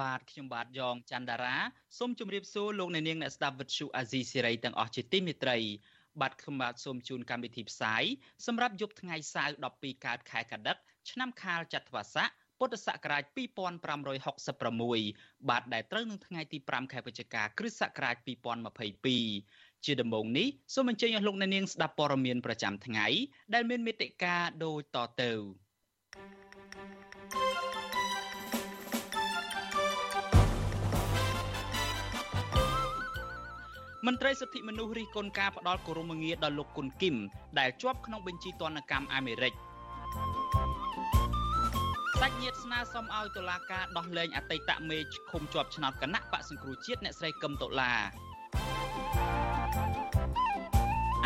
បាទខ្ញុំបាទយ៉ងច័ន្ទដារាសូមជម្រាបសួរលោកអ្នកនាងអ្នកស្ដាប់វិទ្យុអាស៊ីសេរីទាំងអស់ជាទីមេត្រីបាទខ្ញុំបាទសូមជូនកម្មវិធីផ្សាយសម្រាប់យប់ថ្ងៃសៅរ៍12កើតខែកដិកឆ្នាំខាលចត្វាស័កពុទ្ធសករាជ2566បាទដែលត្រូវនឹងថ្ងៃទី5ខែវិច្ឆិកាគ្រិស្តសករាជ2022ជាដំបូងនេះសូមអញ្ជើញអស់លោកអ្នកនាងស្ដាប់ព័ត៌មានប្រចាំថ្ងៃដែលមានមេត្តាដូចតទៅ មន្ត្រីសិទ្ធិមនុស្សរិះគន់ការផ្ដាល់គោរមងារដល់លោកគុនគីមដែលជាប់ក្នុងបញ្ជីទណ្ឌកម្មអាមេរិកសាច់ញាតិស្នើសុំឲ្យតុលាការដោះលែងអតីតមេឃុំជាប់ឆ្នោតគណៈបកសង្គ្រោះជាតិអ្នកស្រីកឹមតុលា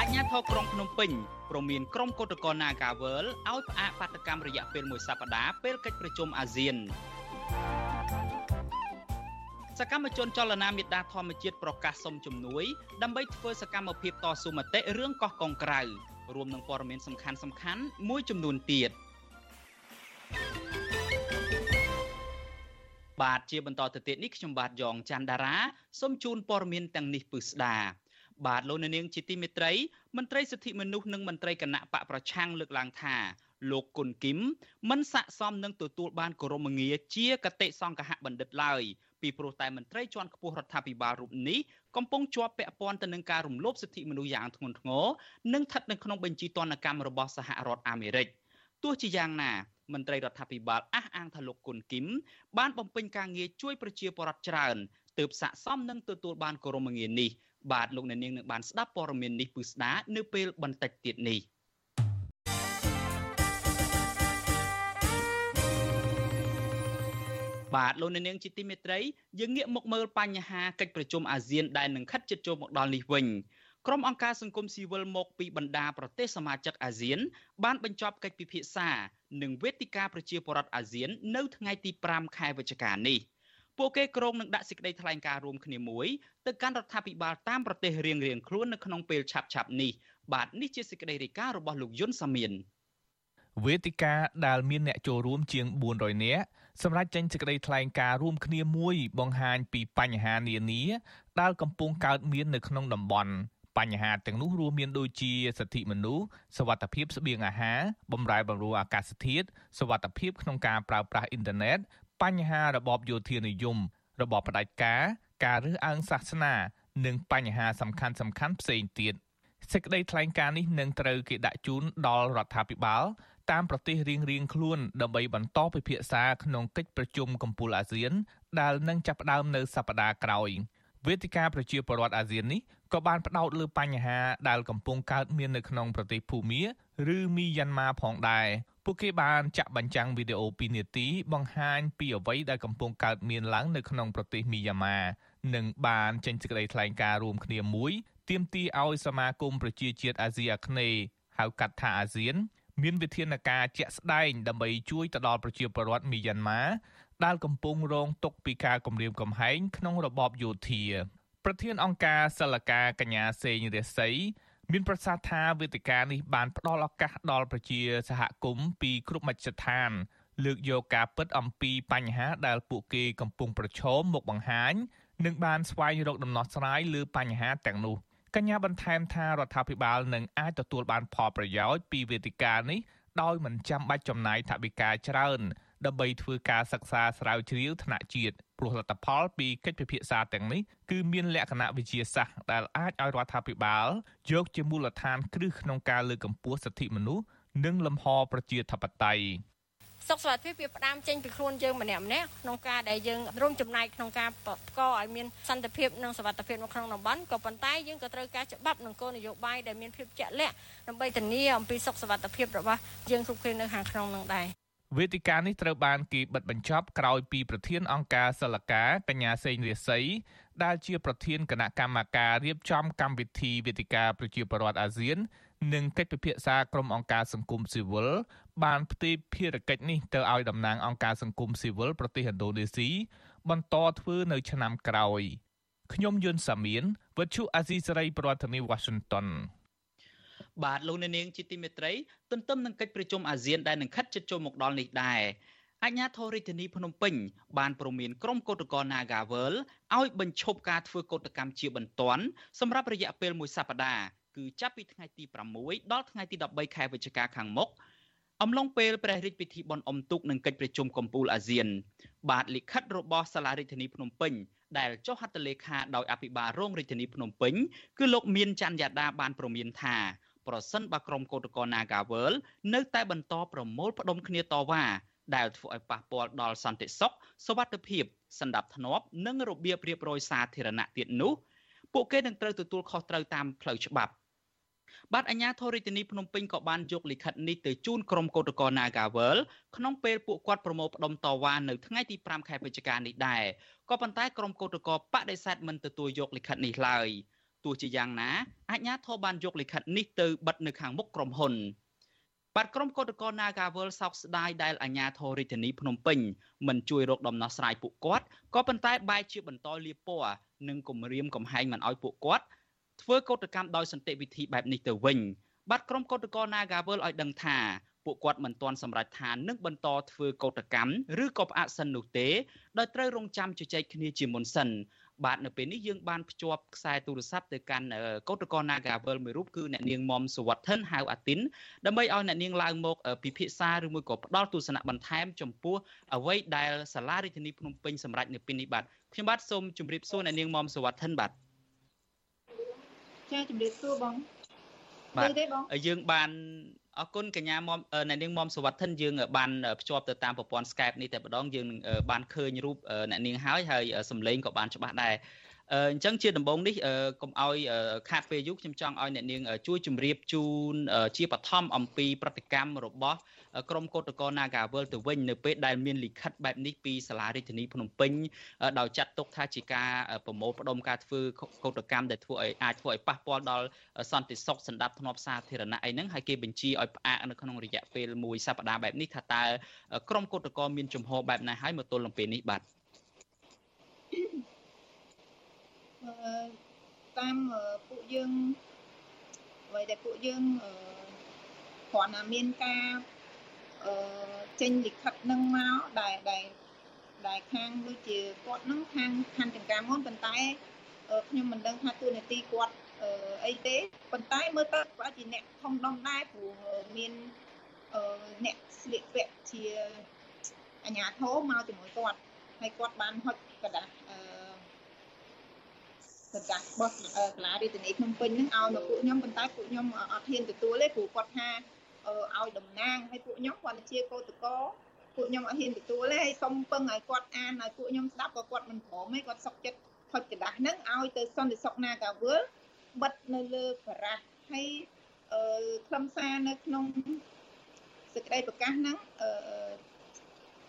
អញ្ញាធរក្រុងភ្នំពេញព្រមមានក្រុមកោតក្រ Nagawal ឲ្យផ្អាកបាតកម្មរយៈពេលមួយសប្តាហ៍ពេលកិច្ចប្រជុំអាស៊ាន សកម្មជនចលនាមេដាធម្មជាតិប្រកាសសុំជំនួយដើម្បីធ្វើសកម្មភាពតស៊ូមតិរឿងកោះកុងក្រៅរួមនឹងព័ត៌មានសំខាន់សំខាន់មួយចំនួនទៀតបាទជាបន្តទៅទៀតនេះខ្ញុំបាទយ៉ងច័ន្ទដារាសូមជូនព័ត៌មានទាំងនេះពិស្ដាបាទលោកនាងជាទីមេត្រីមន្ត្រីសិទ្ធិមនុស្សនិងមន្ត្រីគណៈបកប្រឆាំងលើកឡើងថាលោកគុនគីមមិនស័ក្តិសមនឹងទទួលបានគោរមងារជាកតិសង្កហបណ្ឌិតឡើយ ពីព្រោះតែមន្ត្រីជាន់ខ្ពស់រដ្ឋាភិបាលរូបនេះកំពុងជាប់ពាក់ព័ន្ធទៅនឹងការរំលោភសិទ្ធិមនុស្សយ៉ាងធ្ងន់ធ្ងរនិងស្ថិតនៅក្នុងបញ្ជីទណ្ឌកម្មរបស់សហរដ្ឋអាមេរិកទោះជាយ៉ាងណាមន្ត្រីរដ្ឋាភិបាលអះអាងថាលោកគុនគីមបានបំពេញការងារជួយប្រជាពលរដ្ឋច្រើនទើបស័ក្តិសមនឹងទទួលបានគោរមងារនេះបាទលោកអ្នកនាងនឹងបានស្ដាប់ព័ត៌មាននេះពឹស្ដានៅពេលបន្តិចទៀតនេះ។ បាទលោកអ្នកនាងជាទីមេត្រីយើងងាកមកមើលបញ្ហាកិច្ចប្រជុំអាស៊ានដែលនឹងខិតជិតចូលមកដល់នេះវិញក្រុមអង្គការសង្គមស៊ីវិលមកពីបណ្ដាប្រទេសសមាជិកអាស៊ាន បានបញ្ចប់កិច្ចពិភាក្សានឹងវេទិកាប្រជាពលរដ្ឋអាស៊ាន នៅថ្ងៃទី5ខែវិច្ឆិកានេះពួកគេក្រុងនឹងដាក់សេចក្តីថ្លែងការណ៍រួមគ្នាមួយទៅកាន់រដ្ឋាភិបាលតាមប្រទេសរៀងៗខ្លួននៅក្នុងពេលឆាប់ៗនេះបាទនេះជាសេចក្តីរាយការណ៍របស់លោកយុនសាមៀនវេទិកាដែលមានអ្នកចូលរួមជាង400នាក់ សម្រាប់ចេញសេចក្តីថ្លែងការណ៍រួមគ្នាមួយបង្ហាញពីបញ្ហានានាដែលកំពុងកើតមាននៅក្នុងតំបន់បញ្ហាទាំងនោះរួមមានដូចជាសិទ្ធិមនុស្សសវត្ថភាពស្បៀងអាហារបម្រែបម្រួលអាកាសធាតុសវត្ថភាពក្នុងការប្រើប្រាស់អ៊ីនធឺណិតបញ្ហារបបយោធានិយមរបបផ្ដាច់ការការរើសអើងសាសនានិងបញ្ហាសំខាន់សំខាន់ផ្សេងទៀតសេចក្តីថ្លែងការណ៍នេះនឹងត្រូវគេដាក់ជូនដល់រដ្ឋាភិបាល តាមប្រទេសរៀងៗខ្លួនដើម្បីបន្តពិភាក្សាក្នុងកិច្ចប្រជុំកំពូលអាស៊ាន ដែលនឹងចាប់ផ្ដើមនៅសប្តាហ៍ក្រោយវេទិកាប្រជាពលរដ្ឋអាស៊ាននេះក៏បានផ្ដោតលើបញ្ហាដែលកំពុងកើតមាននៅក្នុងប្រទេសភូមាឬមីយ៉ាន់ម៉ាផងដែរពួកគេបានចាក់បញ្ចាំងវីដេអូ2នាទី បង្ហាញពីអ្វីដែលកំពុងកើតមានឡើងនៅក្នុងប្រទេសមីយ៉ាន់ម៉ានិងបានចេញសេចក្តីថ្លែងការណ៍រួមគ្នាមួយទាមទារឲ្យសមាគមប្រជាជាតិអាស៊ីអាគ្នេយ៍ហៅកាត់ថាអាស៊ាន មានវិធានការជាក់ស្ដែងដើម្បីជួយទៅដល់ប្រជាពលរដ្ឋមីយ៉ាន់ម៉ាដែលកំពុងរងទុក្ខពីការគំរាមកំហែងក្នុងរបបយោធា ប្រធានអង្គការសិលកាកញ្ញាសេងរិស័យមានប្រសាសន៍ថាវេទិកានេះបានផ្ដល់ឱកាសដល់ប្រជាសហគមន៍ពីគ្រប់មជ្ឈដ្ឋាន លើកយកការពិតអំពីបញ្ហាដែលពួកគេកំពុងប្រឈមមកបង្ហាញនិងបានស្វែងរកដំណោះស្រាយលើបញ្ហាទាំងនោះ កញ្ញាបន្ថែមថារដ្ឋាភិបាលនឹងអាចទទួលបានផលប្រយោជន៍ពីវេទិកានេះដោយមិនចាំបាច់ចំណាយថវិកាច្រើនដើម្បីធ្វើការសិក្សាស្រាវជ្រាវថ្នាក់ជាតិព្រោះលទ្ធផលពីកិច្ចពិភាក្សាទាំងនេះគឺមានលក្ខណៈវិទ្យាសាស្ត្រដែលអាចឲ្យរដ្ឋាភិបាលយកជាមូលដ្ឋានគ្រឹះក្នុងការលើកកម្ពស់សិទ្ធិមនុស្សនិងលំហប្រជាធិបតេយ្យ សុខសុវត្ថិភាពវាផ្ដើមចេញពីខ្លួនយើងម្នាក់ម្នាក់ក្នុងការដែលយើងរួមចំណែកក្នុងការបង្កឲ្យមានសន្តិភាពនិងសុវត្ថិភាពនៅក្នុងតំបន់ក៏ប៉ុន្តែយើងក៏ត្រូវការច្បាប់និងគោលនយោបាយដែលមានភាពជាក់លាក់ដើម្បីធានាអំពីសុខសុវត្ថិភាពរបស់យើងគ្រប់គ្នានៅខាងក្នុងនឹងដែរវេទិកានេះត្រូវបានគេបិទបញ្ចប់ក្រោយពីប្រធានអង្គការសិលកាកញ្ញាសេងរាសីដែលជាប្រធានគណៈកម្មការរៀបចំកម្មវិធីវេទិកាប្រជាពលរដ្ឋអាស៊ាននិងកិច្ចពិភាក្សាក្រុមអង្គការសង្គមស៊ីវិល បានផ្ទេរភារកិច្ចនេះទៅឲ្យតំណាងអង្គការសង្គមស៊ីវិលប្រទេសឥណ្ឌូនេស៊ីបន្តធ្វើនៅឆ្នាំក្រោយខ្ញុំយុនសាមៀនវិទ្យុអាស៊ីសេរីប្រធានាធិបតី Washington បាទលោកអ្នកនាងជាទីមេត្រីទន្ទឹមនឹងកិច្ចប្រជុំអាស៊ានដែលនឹងខិតជិតចូលមកដល់នេះដែរអាជ្ញាធររាជធានីភ្នំពេញបានព្រមានក្រុមកោតក្រ Nagawal ឲ្យបញ្ឈប់ការធ្វើកោតកម្មជាបន្ទាន់សម្រាប់រយៈពេលមួយសប្តាហ៍គឺចាប់ពីថ្ងៃទី6ដល់ថ្ងៃទី13ខែវិច្ឆិកាខាងមុខ អំឡុងពេលព្រះរាជពិធីបុណ្យអុំទូកនិងកិច្ចប្រជុំកំពូលអាស៊ាន បាទលិខិតរបស់សាលារដ្ឋាភិបាលភ្នំពេញដែលចុះហត្ថលេខាដោយអភិបាលរងរាជធានីភ្នំពេញគឺលោកមានច័ន្ទយ៉ាដាបានប្រមានថាប្រសិនបើក្រុមកោតក្រ Nagawal នៅតែបន្តប្រមូលផ្ដុំគ្នាតវ៉ាដែលធ្វើឲ្យប៉ះពាល់ដល់សន្តិសុខសวัสดิភាពសន្តិភាពនិងរបៀបរៀបរយសាធារណៈទៀតនោះពួកគេនឹងត្រូវទទួលខុសត្រូវតាមផ្លូវច្បាប់ បាទអាជ្ញាធររាជធានីភ្នំពេញក៏បានយកលិខិតនេះទៅជូនក្រុមកោតក្រ Nagawal ក្នុងពេលពួកគាត់ប្រមូលផ្ដុំតវ៉ានៅថ្ងៃទី5ខែវិច្ឆិកានេះដែរក៏ប៉ុន្តែក្រុមកោតករបដិសេធមិនទទួលយកលិខិតនេះឡើយទោះជាយ៉ាងណាអាជ្ញាធរបានយកលិខិតនេះទៅបិទនៅខាងមុខក្រុមហ៊ុនបាទក្រុមកោតក្រ Nagawal សោកស្ដាយដែលអាជ្ញាធររាជធានីភ្នំពេញមិនជួយរកដំណោះស្រាយពួកគាត់ក៏ប៉ុន្តែបែរជាបន្តលៀបពណ៌និងគំរាមកំហែងមិនឲ្យពួកគាត់ ធ្វើកោតកម្មដោយសន្តិវិធីបែបនេះទៅវិញបាទក្រុមកោតក្រ Nagawal ឲ្យដឹងថាពួកគាត់មិនទាន់សម្រេចថានឹងបន្តធ្វើកោតកម្មឬក៏ផ្អាកសិននោះទេដោយត្រូវរងចាំជជែកគ្នាជាមុនសិនបាទនៅពេលនេះយើងបានភ្ជាប់ខ្សែទូរស័ព្ទទៅកាន់កោតក្រ Nagavel មួយរូបគឺអ្នកនាងមុំសវត្ថិនហៅអាទីនដើម្បីឲ្យអ្នកនាងឡើងមកពិភាក្សាឬមួយក៏ផ្ដល់ទស្សនៈបន្ថែមចំពោះអ្វីដែលសាលារាជធានីភ្នំពេញសម្រាប់នៅពេលនេះបាទខ្ញុំបាទសូមជម្រាបសួរអ្នកនាងមុំសវត្ថិនបាទ ចាជម្រាបសួរបងបាទយើងបានអរគុណកញ្ញាមុំអ្នកនាងមុំសវត្ថិនយើងបានភ្ជាប់ទៅតាមប្រព័ន្ធ Skype នេះតែម្ដងយើងបានឃើញរូបអ្នកនាងហើយហើយសំឡេងក៏បានច្បាស់ដែរ អញ្ចឹងជាដំបូងនេះកុំឲ្យខាតពេលយូរខ្ញុំចង់ឲ្យអ្នកនាងជួយជម្រាបជូនជាបឋមអំពីប្រតិកម្មរបស់ក្រមកោតក្រ Nagawal ទៅវិញនៅពេលដែលមានលិខិតបែបនេះពីសាលារាជធានីភ្នំពេញដោយចាត់ទុកថាជាការប្រមូលផ្ដុំការធ្វើកោតកម្មដែលធ្វើឲ្យអាចធ្វើឲ្យប៉ះពាល់ដល់សន្តិសុខសន្តិភាពសាធារណៈអីហ្នឹងហើយគេបញ្ជាឲ្យផ្អាកនៅក្នុងរយៈពេលមួយសប្តាហ៍បែបនេះថាតើក្រមកោតក្រមានជំហរបែបណាហើយមកទល់នឹងពេលនេះបាទ តាមពួកយើងអ្វីដែលពួកយើងគ្រាន់តែមានការអឺចេញលិខិតនឹងមកដែលដែលដែលខាងដូចជាគាត់នឹងខាងខណ្ឌចង្ការមុនប៉ុន្តែខ្ញុំមិនដឹងថាទូនាទីគាត់អីទេប៉ុន្តែមើលទៅប្រហែលជាអ្នកធំដុំដែរព្រោះមានអ្នកស្លៀកពាក់ជាអាញាធមមកជាមួយគាត់ហើយគាត់បានហុចกระดาษអឺ ប្រកាសរបស់សាលារាជធានីភ្នំពេញហ្នឹងឲ្យមកពួកខ្ញុំប៉ុន្តែពួកខ្ញុំអត់ហ៊ានទទួលទេព្រោះគាត់ថាឲ្យតំណាងហើយពួកខ្ញុំគាត់ជាកោតកោពួកខ្ញុំអត់ហ៊ានទទួលទេហើយសុំពឹងឲ្យគាត់អានឲ្យពួកខ្ញុំស្ដាប់ក៏គាត់មិនព្រមទេគាត់សុកចិត្តផុតกระดาษហ្នឹងឲ្យទៅសន្តិសុខណាកាវើលបិទនៅលើបារះហើយអឺខ្លឹមសារនៅក្នុងសេចក្តីប្រកាសហ្នឹងអឺ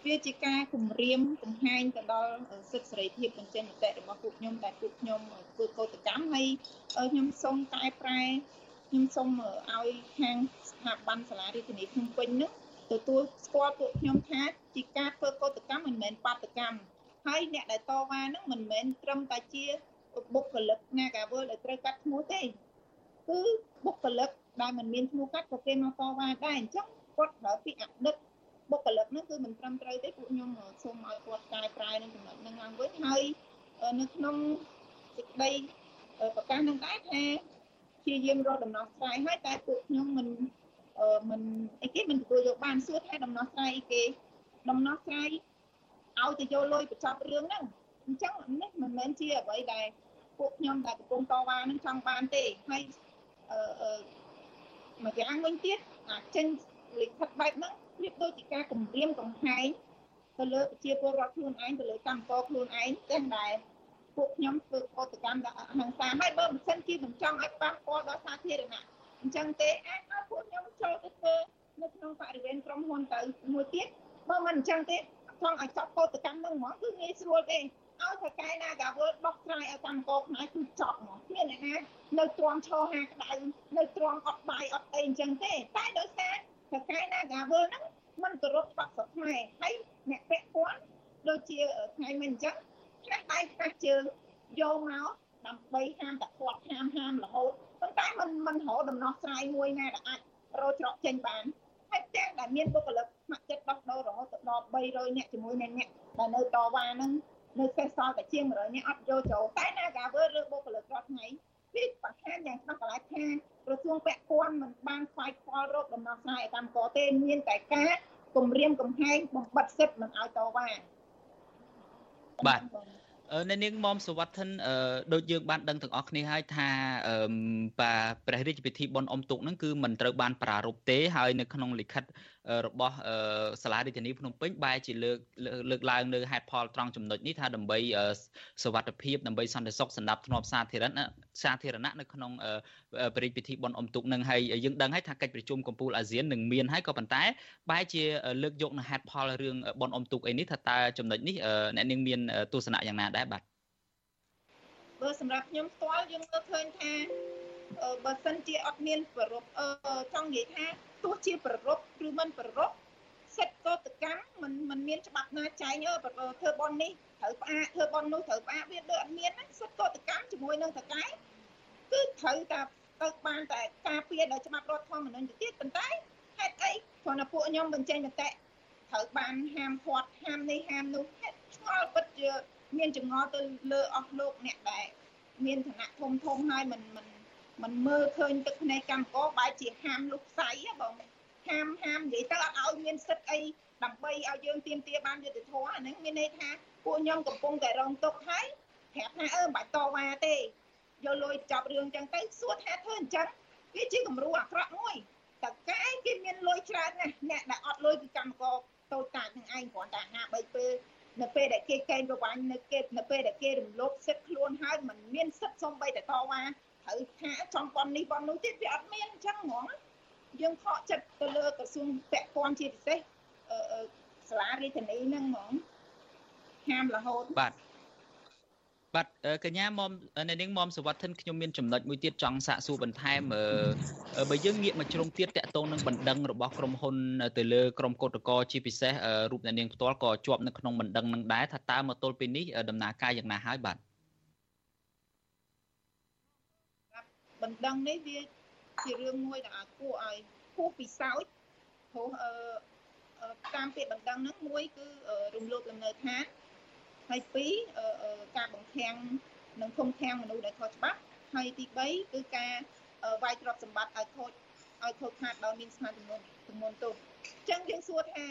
វាជាការគម្រាមកំហែងទៅដល់សិទ្ធិសេរីភាពបញ្ចេញមតិរបស់ពួកខ្ញុំដែលពួកខ្ញុំធ្វើកោតកម្មហើយខ្ញុំសូមកែប្រែខ្ញុំសូមឲ្យខាងស្ថាប័នសាលារាជធានីភ្នំពេញនោះទទួលស្គាល់ពួកខ្ញុំថាជាការធ្វើកោតកម្មមិនមែនបាតកម្មហើយអ្នកដែលតវ៉ានោះមិនមែនត្រឹមតែជាបុគ្គលិកណាកាវលដែលត្រូវកាត់ឈ្មោះទេគឺបុគ្គលិកដែលមិនមានឈ្មោះកាត់ក៏គេមកតវ៉ាដែរអញ្ចឹងគាត់ប្រើពាក្យអតីត បុគ្គលិកហ្នឹងគឺមិនត្រឹមត្រូវទេពួកខ្ញុំសូមឲ្យគាត់កែប្រែនឹងចំណុចហ្នឹងឡើងវិញហើយនៅក្នុងសេចក្តីប្រកាសនឹងដែរថាព្យាយាមរកដំណោះស្រាយហើយតែពួកខ្ញុំមិនមិនអីគេមិនទទួលយកបានសួរថាដំណោះស្រាយអីគេដំណោះស្រាយឲ្យទៅយកលុយបញ្ចប់រឿងហ្នឹងអញ្ចឹងនេះមិនមែនជាអ្វីដែលពួកខ្ញុំដែលកំពុងតវ៉ានឹងចង់បានទេហើយអឺមួយយ៉ាងវិញទៀតអាចេញលិខិតបែបហ្នឹង ប្រៀបដូចជាការគម្រាមកំហែងទៅលើប្រជាពលរដ្ឋខ្លួនឯងទៅលើកម្មករខ្លួនឯងទាំងដែលពួកខ្ញុំធ្វើកតកម្មដល់ហង្សាហើយបើមិនសិនជាមិនចង់ឲ្យប៉ះពាល់ដល់សាធារណៈអញ្ចឹងទេអាចឲ្យពួកខ្ញុំចូលទៅធ្វើនៅក្នុងបរិវេណក្រុមហ៊ុនទៅមួយទៀតបើមិនអញ្ចឹងទេចង់ឲ្យចាប់កតកម្មនឹងហ្មងគឺងាយស្រួលទេឲ្យថៅកែណាកាវលដោះស្រាយឲ្យកម្មកោខ្មែរគឺចប់មកគ្មានអ្នកណានៅទ្រាំឈរហាក្តៅនៅទ្រាំអត់បាយអត់អីអញ្ចឹងទេតែដោយសារ ថៅកែណាកាវលហ្នឹងมันគោរពច្បាប់ស្រុកខ្មែរហើយអ្នកពាក់ព័ន្ធដូចជាថ្ងៃមិញអញ្ចឹងខ្លះដៃខ្លះជើងយកមកដើម្បីហាមតែគាត់ហាមហាមរហូតប៉ុន្តែมันมันរកដំណោះស្រាយមួយណាដែលអាចរកច្រកចេញបានហើយទាំងដែលមានបុគ្គលិកស្ម័គ្រចិត្តដោះដូររហូតដល់300នាក់ជាមួយនឹងអ្នកដែលនៅតវ៉ាហ្នឹងនៅសេសសល់តែជាង100នាក់អត់យកចូលតែណាកាវើឬបុគ្គលិករាល់ថ្ងៃ វាបង្ហាញយ៉ាងច្បាស់កន្លែងថាក្រសួងពាក់ព័ន្ធមិនបានខ្វាយខ្វល់រកដំណោះស្រាយឲ្យកម្មករទេមានតែការគម្រាមកំហែងបំបិតសិទ្ធិមិនឲ្យតវ៉ាបាទនៅនាងមុំសវត្ថិនដូចយើងបានដឹងទាំងអស់គ្នាហើយថាបាព្រះរាជពិធីបុណ្យអុំទូកហ្នឹងគឺមិនត្រូវបានប្រារព្ធទេហើយនៅក្នុងលិខិត របស់សាលារាជធានីភ្នំពេញបែរជាលើកលើកឡើងនៅហេតុផលត្រង់ចំណុចនេះថាដើម្បីសុវត្ថិភាពដើម្បីសន្តិសុខសម្រាប់ធ្នាប់សាធារណៈសាធារណៈនៅក្នុងប្រតិពិធីបុណ្យអុំទូកនឹងហើយយើងដឹងហើយថាកិច្ចប្រជុំកម្ពុជាអាស៊ាននឹងមានហើយក៏ប៉ុន្តែបែរជាលើកយកនៅហេតុផលរឿងបុណ្យអុំទូកអីនេះថាតើចំណុចនេះអ្នកនាងមានទស្សនៈយ៉ាងណាដែរបាទបើសម្រាប់ខ្ញុំផ្ទាល់យើងមើលឃើញថាបើសិនជាអត់មានប្រពចង់និយាយថា ទោះជាប្រពឬមិនប្រពសិទ្ធិកតកម្មมันมันមានច្បាប់ណាចែងអឺធ្វើបននេះត្រូវផ្អាកធ្វើបននោះត្រូវផ្អាកវាដូចអត់មានសិទ្ធិកតកម្មជាមួយនឹងតកែគឺត្រូវតែទៅបានតែការពារដោយច្បាប់រដ្ឋធម្មនុញ្ញទៅទៀតប៉ុន្តែហេតុអីគ្រាន់តែពួកខ្ញុំបញ្ចេញមតិត្រូវបានហាមឃាត់ហាមនេះហាមនោះឆ្ងល់ពិតជាមានចម្ងល់ទៅលើអស់លោកអ្នកដែលមានឋានៈធំធំហើយមិនមិន មិនមើលឃើញទឹកភ្នែកកម្មកបែរជាហាមលុបផ្សៃបងហាមហាមនិយាយទៅអត់ឲ្យមានសិទ្ធអីដើម្បីឲ្យយើងទៀមទាបានយុត្តិធម៌អាហ្នឹងមានន័យថាពួកខ្ញុំកំពុងតែរងទុក្ខហើយប្រាប់ថាអឺមិនបាច់តវ៉ាទេយកលុយចប់រឿងចឹងទៅសួរថាធ្វើអញ្ចឹងវាជាគំរូអាក្រក់មួយតើកែគេមានលុយច្រើនណាស់អ្នកដែលអត់លុយគឺកម្មករតូចតាចនឹងឯងគ្រាន់តែហាបីពេលនៅពេលដែលគេកេងប្រវាញ់នៅគេនៅពេលដែលគេរំលោភសិទ្ធិខ្លួនហើយមិនមានសិទ្ធិសំបីតែតវ៉ា ត្រូវថាចំប៉ុននេះប៉ុននោះទៀតវាអត់មានអញ្ចឹងហ្មងយើងខកចិត្តទៅលើក្រសួងពាក់ព័ន្ធជាពិសេសសាលារាជធានីហ្នឹងហ្មងហាមរហូតបាទបាទកញ្ញាមុំនៅនាងមុំសវត្ថិនខ្ញុំមានចំណុចមួយទៀតចង់សាកសួរបន្ថែមបើយើងងាកមកជ្រុងទៀតតកតងនឹងបណ្ដឹងរបស់ក្រុមហ៊ុនទៅលើក្រុមកោតក្រជាពិសេសរូបអ្នកនាងផ្ទាល់ក៏ជាប់នៅក្នុងបណ្ដឹងនឹងដែរថាតើមកទល់ពេលនេះដំណើរការយ៉ាងណាហើយបាទ បណ្ដឹងនេះវាជារឿងមួយដែលគួរឲ្យគួរពិសោធន៍ព្រោះអឺតាមពាក្យបណ្ដឹងហ្នឹងមួយគឺរំលោភលំនៅឋានហើយពីរការបង្ខាំងនិងឃុំឃាំងមនុស្សដែលខុសច្បាប់ហើយទី3គឺការវាយទ្រព្យសម្បត្តិឲ្យខូចឲ្យខូចខាតដោយមានស្មារតីទម្ងន់ទោសអញ្ចឹងយើងសួរថា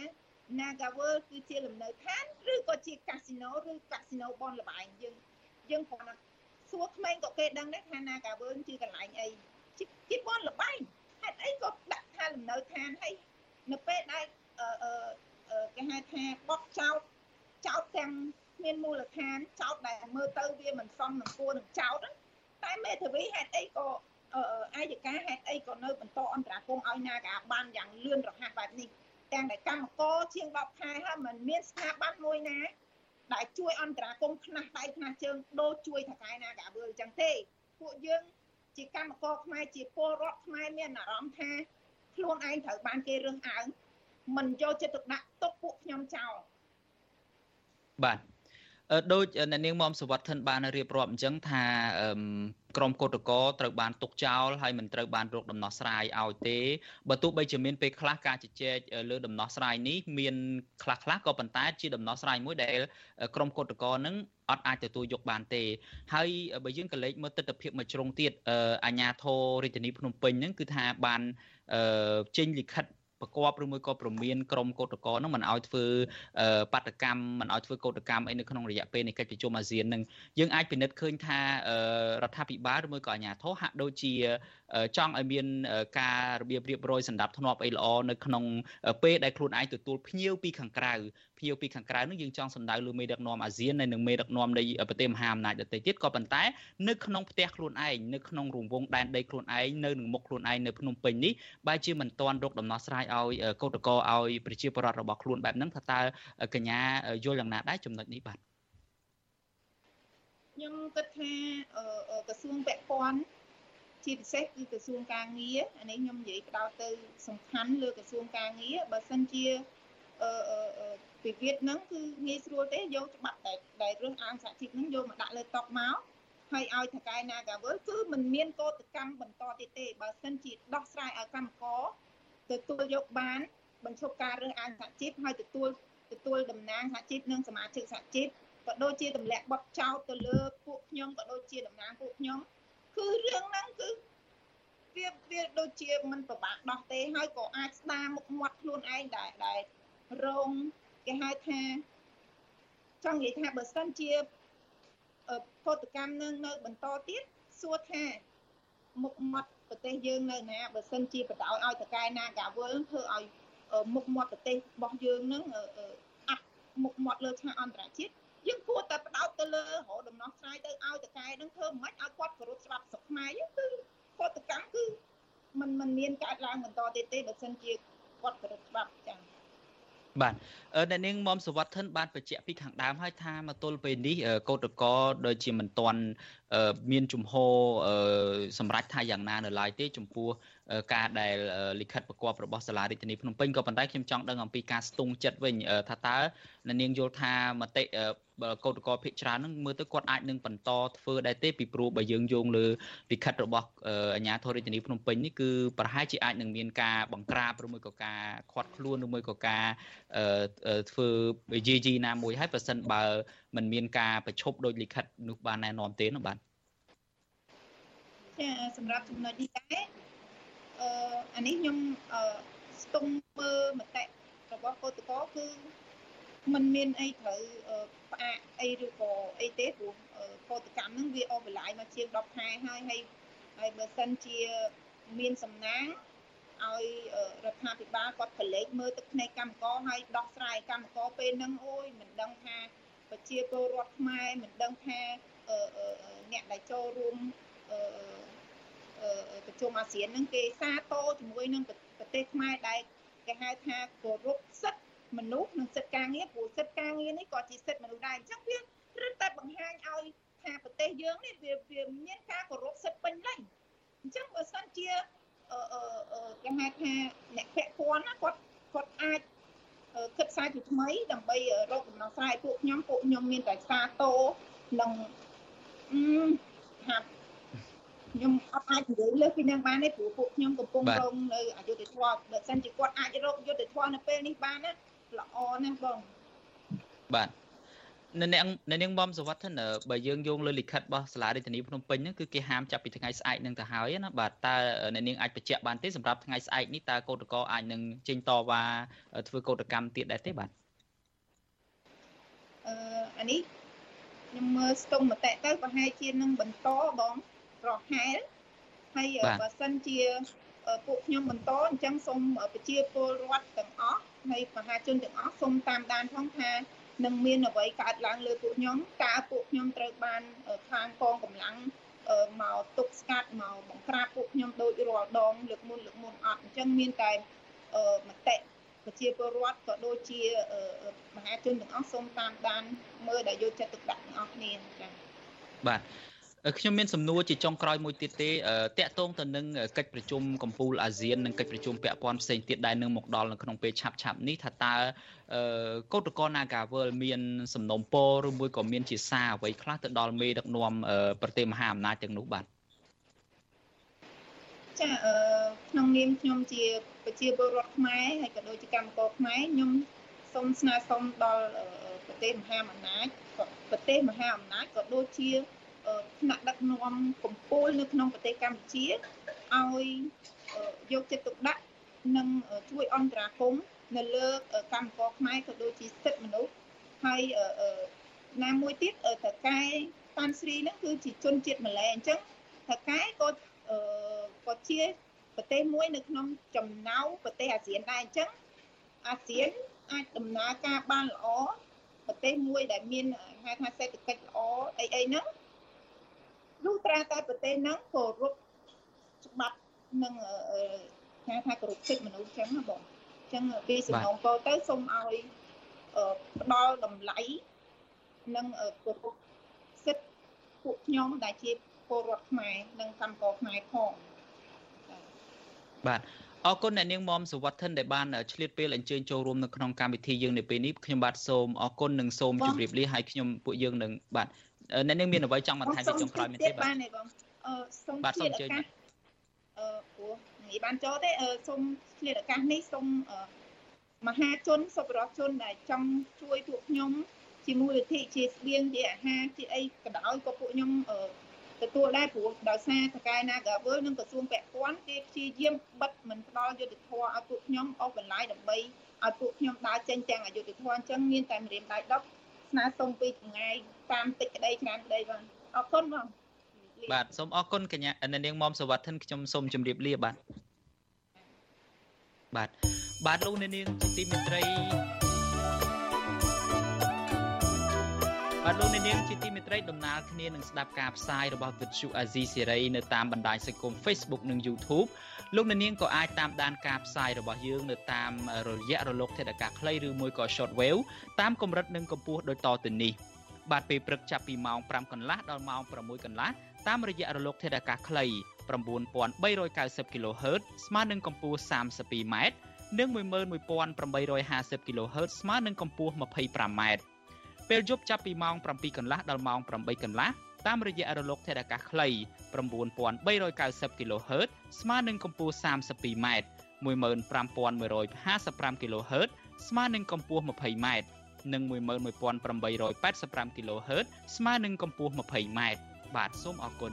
Nagawer គឺជាលំនៅឋានឬក៏ជាកាស៊ីណូឬកាស៊ីណូបនលបែងយើងយើងគ្រាន់តែ សួរក្មេងក៏គេដឹងដែរថា Nagawer ជាកន្លែងអីជាបនលបែងហេតុអីក៏ដាក់ថាលំនៅឋានហើយនៅពេលដែលគេហៅថាបោះចោតចោតទាំងមានមូលដ្ឋានចោតដែលមើលទៅវាមិនសមនឹងគួរនឹងចោតតែមេធាវីហេតុអីក៏អាយកាហេតុអីក៏នៅបន្តអន្តរាគមឲ្យណាកាបានយ៉ាងលឿនរហ័សបែបនេះទាំងដែលកម្មករជាង10ខែហើយមិនមានស្ថាប័នមួយណា ដែលជួយអន្តរាគមខ្នះដៃខ្នះជើងដូរជួយថកែណាកាវើអញ្ចឹងទេពួកយើងជាកម្មករខ្មែរជាពលរដ្ឋខ្មែរមានអារម្មណ៍ថាខ្លួនឯងត្រូវបានគេរើសអើងមិនយកចិត្តទុកដាក់ទុកពួកខ្ញុំចោលបាទ ដូចអ្នកនាងមុំសវត្ថិនបានរៀបរាប់អញ្ចឹងថាក្រមកោតកោត្រូវបានទុកចោលហើយមិនត្រូវបានរកដំណោះស្រាយឲ្យទេបើទោះបីជាមានពេលខ្លះការជជែកលើដំណោះស្រាយនេះមានខ្លះខ្លះក៏ប៉ុន្តែជាដំណោះស្រាយមួយដែលក្រមកោតកោនឹងអត់អាចទទួលយកបានទេហើយបើយើងក៏លេចមើលទស្សនវិជ្ជាមួយជ្រុងទៀតអាញាធររាជធានីភ្នំពេញហ្នឹងគឺថាបានចេញលិខិត ប្រកបឬមួយក៏ប្រមានក្រមកោតក្រនឹងមិនឲ្យធ្វើបាតកម្មមិនឲ្យធ្វើកោតកម្មអីនៅក្នុងរយៈពេលនៃកិច្ចប្រជុំអាស៊ាននឹងយើងអាចពិនិត្យឃើញថារដ្ឋាភិបាលឬមួយក៏អាជ្ញាធរហាក់ដូចជាចង់ឲ្យមានការរបៀបរៀបរយសម្ដាប់ធ្នាប់អីល្អនៅក្នុងពេលដែលខ្លួនឯងទទួលភ្ញៀវពីខាងក្រៅភ្ញៀវពីខាងក្រៅនោះយើងចង់សម្ដៅលើមេដឹកនាំអាស៊ាននិងមេដឹកនាំនៃប្រទេសមហាអំណាចដទៃទៀតក៏ប៉ុន្តែនៅក្នុងផ្ទះខ្លួនឯងនៅក្នុងរង្វង់ដែនដីខ្លួនឯងនៅនឹងមុខខ្លួនឯងនៅភ្នំពេញនេះបែរជាមិនទាន់រកដំណោះស្រាយឲ្យកោតក្រឲ្យប្រជាពលរដ្ឋរបស់ខ្លួនបែបហ្នឹងថាតើកញ្ញាយល់យ៉ាងណាដែរចំណុចនេះបាទខ្ញុំគិតថាក្រសួងពាក់ព័ន្ធជាពិសេសគឺក្រសួងការងារអានេះខ្ញុំនិយាយផ្ដោតទៅសំខាន់លើក្រសួងការងារបើសិនជា អឺពិវិតហ្នឹងគឺងាយស្រួលទេយកច្បាប់តែដែលរឿងអាងសហជីពហ្នឹងយកមកដាក់លើតុមកហើយឲ្យថកែ Nagavel គឺมันមានកោតកម្មបន្តទៀតទេបើសិនជាដោះស្រាយឲ្យកម្មករទទួលយកបានបញ្ឈប់ការរើសអើងសហជីពហើយទទួលទទួលតំណាងសហជីពនិងសមាជិកសហជីពក៏ដូចជាទម្លាក់បត់ចោលទៅលើពួកខ្ញុំក៏ដូចជាតំណាងពួកខ្ញុំគឺរឿងហ្នឹងគឺវាវាដូចជាមិនពិបាកដោះទេហើយក៏អាចស្ដារមុខមាត់ខ្លួនឯងដែរដែលរង គេហៅថាចង់និយាយថាបើសិនជាផលកម្មនឹងនៅបន្តទៀតសួរថាមុខមាត់ប្រទេសយើងនៅណាបើសិនជាបដ ாய் ឲ្យតកែណាកាវលធ្វើឲ្យមុខមាត់ប្រទេសរបស់យើងនឹងអាក់មុខមាត់លើឆាកអន្តរជាតិយើងគួរតែបដោតទៅលើរកដំណោះស្រាយទៅឲ្យតកែនឹងធ្វើមិនឲ្យគាត់គោរពច្បាប់ស្រុកខ្មែរគឺផលកម្មគឺมันមិនមានកើតឡើងបន្តទៀតទេបើសិនជាគាត់គោរពច្បាប់ចា៎ បាទអ្នកនាងមុំសវត្ថិនបានបញ្ជាក់ពីខាងដើមហើយថាមកទល់ពេលនេះកោតកោដូចជាមិនទាន់មានជំហរសម្រាប់ថាយ៉ាងណានៅឡើយទេចំពោះការដែលលិខិតប្រកបរបស់សាលារដ្ឋាភិបាលភ្នំពេញក៏ប៉ុន្តែខ្ញុំចង់ដឹងអំពីការស្ទង់ចិត្តវិញថាតើអ្នកនាងយល់ថាមតិ កោតក្រភិកច្រើននឹងមើលទៅគាត់អាចនឹងបន្តធ្វើដែរទេពីព្រោះបើយើងយោងលើលិខិតរបស់អាជ្ញាធររាជធានីភ្នំពេញនេះគឺប្រហែលជាអាចនឹងមានការបង្ក្រាបឬមួយក៏ការខាត់ខ្លួនឬមួយក៏ការធ្វើយាយីណាមួយហើយប្រសិនបើมันមានការប្រឈប់ដោយលិខិតនោះបានណែនាំទេនោះបាទចាសម្រាប់ចំណុចនេះដែរអឺអានេះខ្ញុំអឺស្ទង់មើលមតិរបស់កោតកោគឺ มันមានអីត្រូវផ្អាកអីឬក៏អីទេព្រោះកោតកម្មហ្នឹងវាអស់បន្លាយមកជាង10ខែហើយហើយហើយបើសិនជាមានសំណាងឲ្យរដ្ឋាភិបាលគាត់ប្រឡេកមើលទឹកភ្នែកកម្មករហើយដោះស្រាយកម្មករពេលហ្នឹងអូយមិនដឹងថាប្រជាពលរដ្ឋខ្មែរមិនដឹងថាអ្នកដែលចូលរួមប្រជុំអាស៊ានហ្នឹងគេសាទរជាមួយនឹងប្រទេសខ្មែរដែលគេហៅថាគោរពសិទ្ធិ មនុស្សនិងសិទ្ធិការងារព្រោះសិទ្ធិការងារនេះក៏ជាសិទ្ធិមនុស្សដែរអញ្ចឹងវារឹតតែបង្ហាញឲ្យថាប្រទេសយើងនេះវាវាមានការគោរពសិទ្ធិពេញលេញអញ្ចឹងបើសិនជាអឺអឺគេហៅថាអ្នកពាក់ព័ន្ធណាគាត់គាត់អាចគិតខ្សែពីថ្មីដើម្បីរកដំណោះស្រាយពួកខ្ញុំពួកខ្ញុំមានតែសាទរនិងអឺថាខ្ញុំអត់អាចនិយាយលើសពីនឹងបានទេព្រោះពួកខ្ញុំកំពុងរងនៅអយុធធម៌បើមិនជាគាត់អាចរកយុទ្ធធម៌នៅពេលនេះបានណា ល្អណាស់បងបាទនៅអ្នកនៅនាងបំសវត្ថិនបើយើងយោងលើលិខិតរបស់សាលារដ្ឋាភិបាលភ្នំពេញហ្នឹងគឺគេហាមចាប់ពីថ្ងៃស្អែកនឹងទៅហើយណាបាទតើអ្នកនាងអាចបញ្ជាក់បានទេសម្រាប់ថ្ងៃស្អែកនេះតើកោតក្រអាចនឹងចេញតវ៉ាធ្វើកោតកម្មទៀតដែរទេបាទអឺអានេះខ្ញុំមើលស្ទង់មតិទៅប្រហែលជានឹងបន្តបងប្រហែលហើយបើសិនជាពួកខ្ញុំបន្តអញ្ចឹងសូមប្រជាពលរដ្ឋទាំងអស់ ហើយមហាជនទាំងអស់សូមតាមដានផងថានឹងមានអ្វីកើតឡើងលើពួកខ្ញុំតើពួកខ្ញុំត្រូវបានខាងកងកម្លាំងមកទប់ស្កាត់មកបង្ក្រាបពួកខ្ញុំដូចរាល់ដងលើកមុនលើកមុនអត់អញ្ចឹងមានតែមតិប្រជាពលរដ្ឋក៏ដូចជាមហាជនទាំងអស់សូមតាមដានមើលដែលយកចិត្តទុកដាក់ទាំងអស់គ្នាចា៎បាទ ខ្ញុំមានសំណួរជាចុងក្រោយមួយទៀតទេតកតងទៅនឹងកិច្ចប្រជុំកម្ពុជាអាស៊ាននិងកិច្ចប្រជុំពាក់ព័ន្ធផ្សេងទៀតដែលនឹងមកដល់នៅក្នុងពេលឆាប់ឆាប់នេះថាតើកោតក្រ Nagawal មានសំណុំពរឬមួយក៏មានជាសារអ្វីខ្លះទៅដល់មេដឹកនាំប្រទេសមហាអំណាចទាំងនោះបាទចាអឺក្នុងនាមខ្ញុំជាប្រជាពលរដ្ឋខ្មែរហើយក៏ដូចជាកម្មករខ្មែរខ្ញុំសូមស្នើសុំដល់ប្រទេសមហាអំណាចប្រទេសមហាអំណាចក៏ដូចជា ថ្នាក់ដឹកនាំកម្ពុជានៅក្នុងប្រទេសកម្ពុជាឲ្យយកចិត្តទុកដាក់និងជួយអន្តរាគមន៍នៅលើកម្មករខ្មែរក៏ដូចជាសិទ្ធិមនុស្សហើយណាមួយទៀតតកែប៉ាន់ស្រីហ្នឹងគឺជាជនជាតិម៉ាឡេអញ្ចឹងតកែក៏ក៏ជាប្រទេសមួយនៅក្នុងចំណោមប្រទេសអាស៊ានដែរអញ្ចឹងអាស៊ានអាចដំណើរការបានល្អប្រទេសមួយដែលមានហៅថាសេដ្ឋកិច្ចល្អអីអីហ្នឹង លុះត្រាតែប្រទេសហ្នឹងគោរពច្បាប់និងហៅថាគោរពសិទ្ធិមនុស្សចឹងណាបងអញ្ចឹងពីសំណងពោទៅសូមឲ្យផ្ដល់តម្លៃនិងគោរពសិទ្ធិពួកខ្ញុំដែលជាពលរដ្ឋខ្មែរនិងកម្មករខ្មែរផងបាទអរគុណអ្នកនាងមុំសវត្ថិនដែលបានឆ្លៀតពេលអញ្ជើញចូលរួមនៅក្នុងកម្មវិធីយើងនៅពេលនេះខ្ញុំបាទសូមអរគុណនិងសូមជម្រាបលាហើយខ្ញុំពួកយើងនឹងបាទ អ្នកនាងមានអ្វីចង់បន្ថែមពីចុងក្រោយមែនទេបាទបានទេបងអឺសូមបាទសូមអញ្ជើញបាទអឺព្រោះនិយាយបានចូលទេអឺសូមឆ្លៀតឱកាសនេះសូមមហាជនសុខរដ្ឋជនដែលចង់ជួយពួកខ្ញុំជាមូលនិធិជាស្បៀងជាអាហារជាអីក៏ដោយក៏ពួកខ្ញុំអឺទទួលដែរព្រោះដោយសារតកែ Nagawal និងក្រសួងពាក់ព័ន្ធគេព្យាយាមបិទមិនផ្ដល់យុទ្ធធម៌ឲ្យពួកខ្ញុំអស់បន្លាយដើម្បីឲ្យពួកខ្ញុំដើរចេញទាំងអយុធធម៌អញ្ចឹងមានតែម្រាមដៃ10 ស្នើសុំពីចម្ងាយតាមតិចក្តីច្រើនក្តីបងអរគុណបងបាទសូមអរគុណកញ្ញានាងមុំសវត្ថិនខ្ញុំសូមជម្រាបលាបាទបាទបាទលោកនាងជាទីមេត្រីបាទលោកអ្នកនាងជាទីមេត្រីដំណើរគ្នានឹងស្ដាប់ការផ្សាយរបស់វិទ្យុអាស៊ីសេរីនៅតាមបណ្ដាញសង្គម Facebook និង YouTube លោកអ្នកនាងក៏អាចតាមដានការផ្សាយរបស់យើងនៅតាមរយៈរលកធាតុអាកាសខ្លីឬមួយក៏ Shortwave តាមកម្រិតនិងកម្ពស់ដូចតទៅនេះបាទពេលព្រឹកចាប់ពីម៉ោង5កន្លះដល់ម៉ោង6កន្លះតាមរយៈរលកធាតុអាកាសខ្លី9390 kHz ស្មើនឹងកម្ពស់ 32m និង11850 kHz ស្មើនឹងកម្ពស់ 25m ពេលយប់ចាប់ពីម៉ោង7កន្លះដល់ម៉ោង8កន្លះ តាមរយៈរលកធាតុអាកាសខ្លី9390 kHz ស្មើនឹងកម្ពស់ 32m 15155 kHz ស្មើនឹងកម្ពស់ 20m និង11885 kHz ស្មើនឹងកម្ពស់ 20m បាទសូមអរគុណ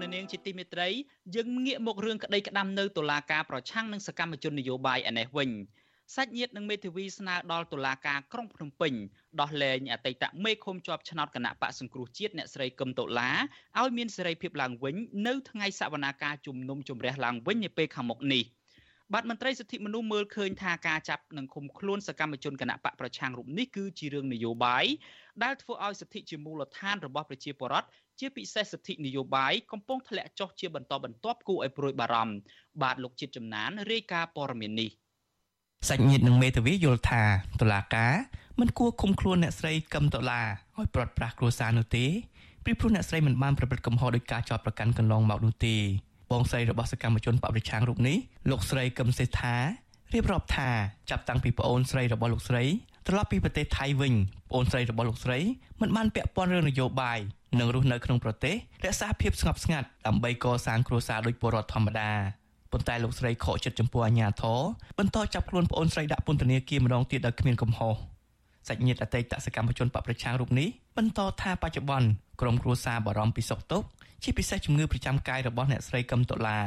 លោកនាងជាទីមេត្រីយើងងាកមករឿងក្តីក្តាំនៅតុលាការប្រឆាំងនឹងសកម្មជននយោបាយឯនេះវិញសាច់ញាតិនិងមេធាវីស្នើដល់តុលាការក្រុងភ្នំពេញដោះលែងអតីតមេឃុំជាប់ឆ្នោតគណៈបកសង្គ្រោះជាតិអ្នកស្រីកឹមតុលាឲ្យមានសេរីភាពឡើងវិញនៅថ្ងៃសវនាការជំនុំជម្រះឡើងវិញនាពេលខាងមុខនេះបាទមន្ត្រីសិទ្ធិមនុស្សមើលឃើញថាការចាប់និងឃុំខ្លួនសកម្មជនគណៈបកប្រឆាំងរូបនេះគឺជារឿងនយោបាយដែលធ្វើឲ្យសិទ្ធិជាមូលដ្ឋានរបស់ប្រជាពលរដ្ឋ ជាពិសេសសិទ្ធិនយោបាយកំពុងធ្លាក់ចុះជាបន្តបន្ទាប់គួរឲ្យព្រួយបារម្ភបាទលោកជាតិចំណានរាយការណ៍ព័ត៌មាននេះសាច់ញាតិនិងមេធាវីយល់ថាតុលាការមិនគួរឃុំខ្លួនអ្នកស្រីកឹមតុលាឲ្យប្រត់ប្រាស់គ្រួសារនោះទេព្រោះអ្នកស្រីមិនបានប្រព្រឹត្តកំហុសដោយការចោទប្រកាន់កន្លងមកនោះទេបងស្រីរបស់សកម្មជនបរិឆាំងរូបនេះលោកស្រីកឹមសេដ្ឋារៀបរាប់ថាចាប់តាំងពីប្អូនស្រីរបស់លោកស្រីត្រឡប់ពីប្រទេសថៃវិញប្អូនស្រីរបស់លោកស្រីមិនបានពាក់ព័ន្ធរឿងនយោបាយ និងរស់នៅក្នុងប្រទេសរក្សាភាពស្ងប់ស្ងាត់ដើម្បីកសាងគ្រួសារដោយពលរដ្ឋធម្មតាប៉ុន្តែលោកស្រីខកចិត្តចំពោះអាញាធរបន្តចាប់ខ្លួនប្អូនស្រីដាក់ពន្ធនាគារម្ដងទៀតដោយគ្មានកំហុសសាច់ញាតិអតីតសកម្មជនបពប្រឆាំងរូបនេះបន្តថាបច្ចុប្បន្នក្រុមគ្រួសារបារម្ភពីសុខទុក្ខជាពិសេសជំងឺប្រចាំកាយរបស់អ្នកស្រីកឹមតុលា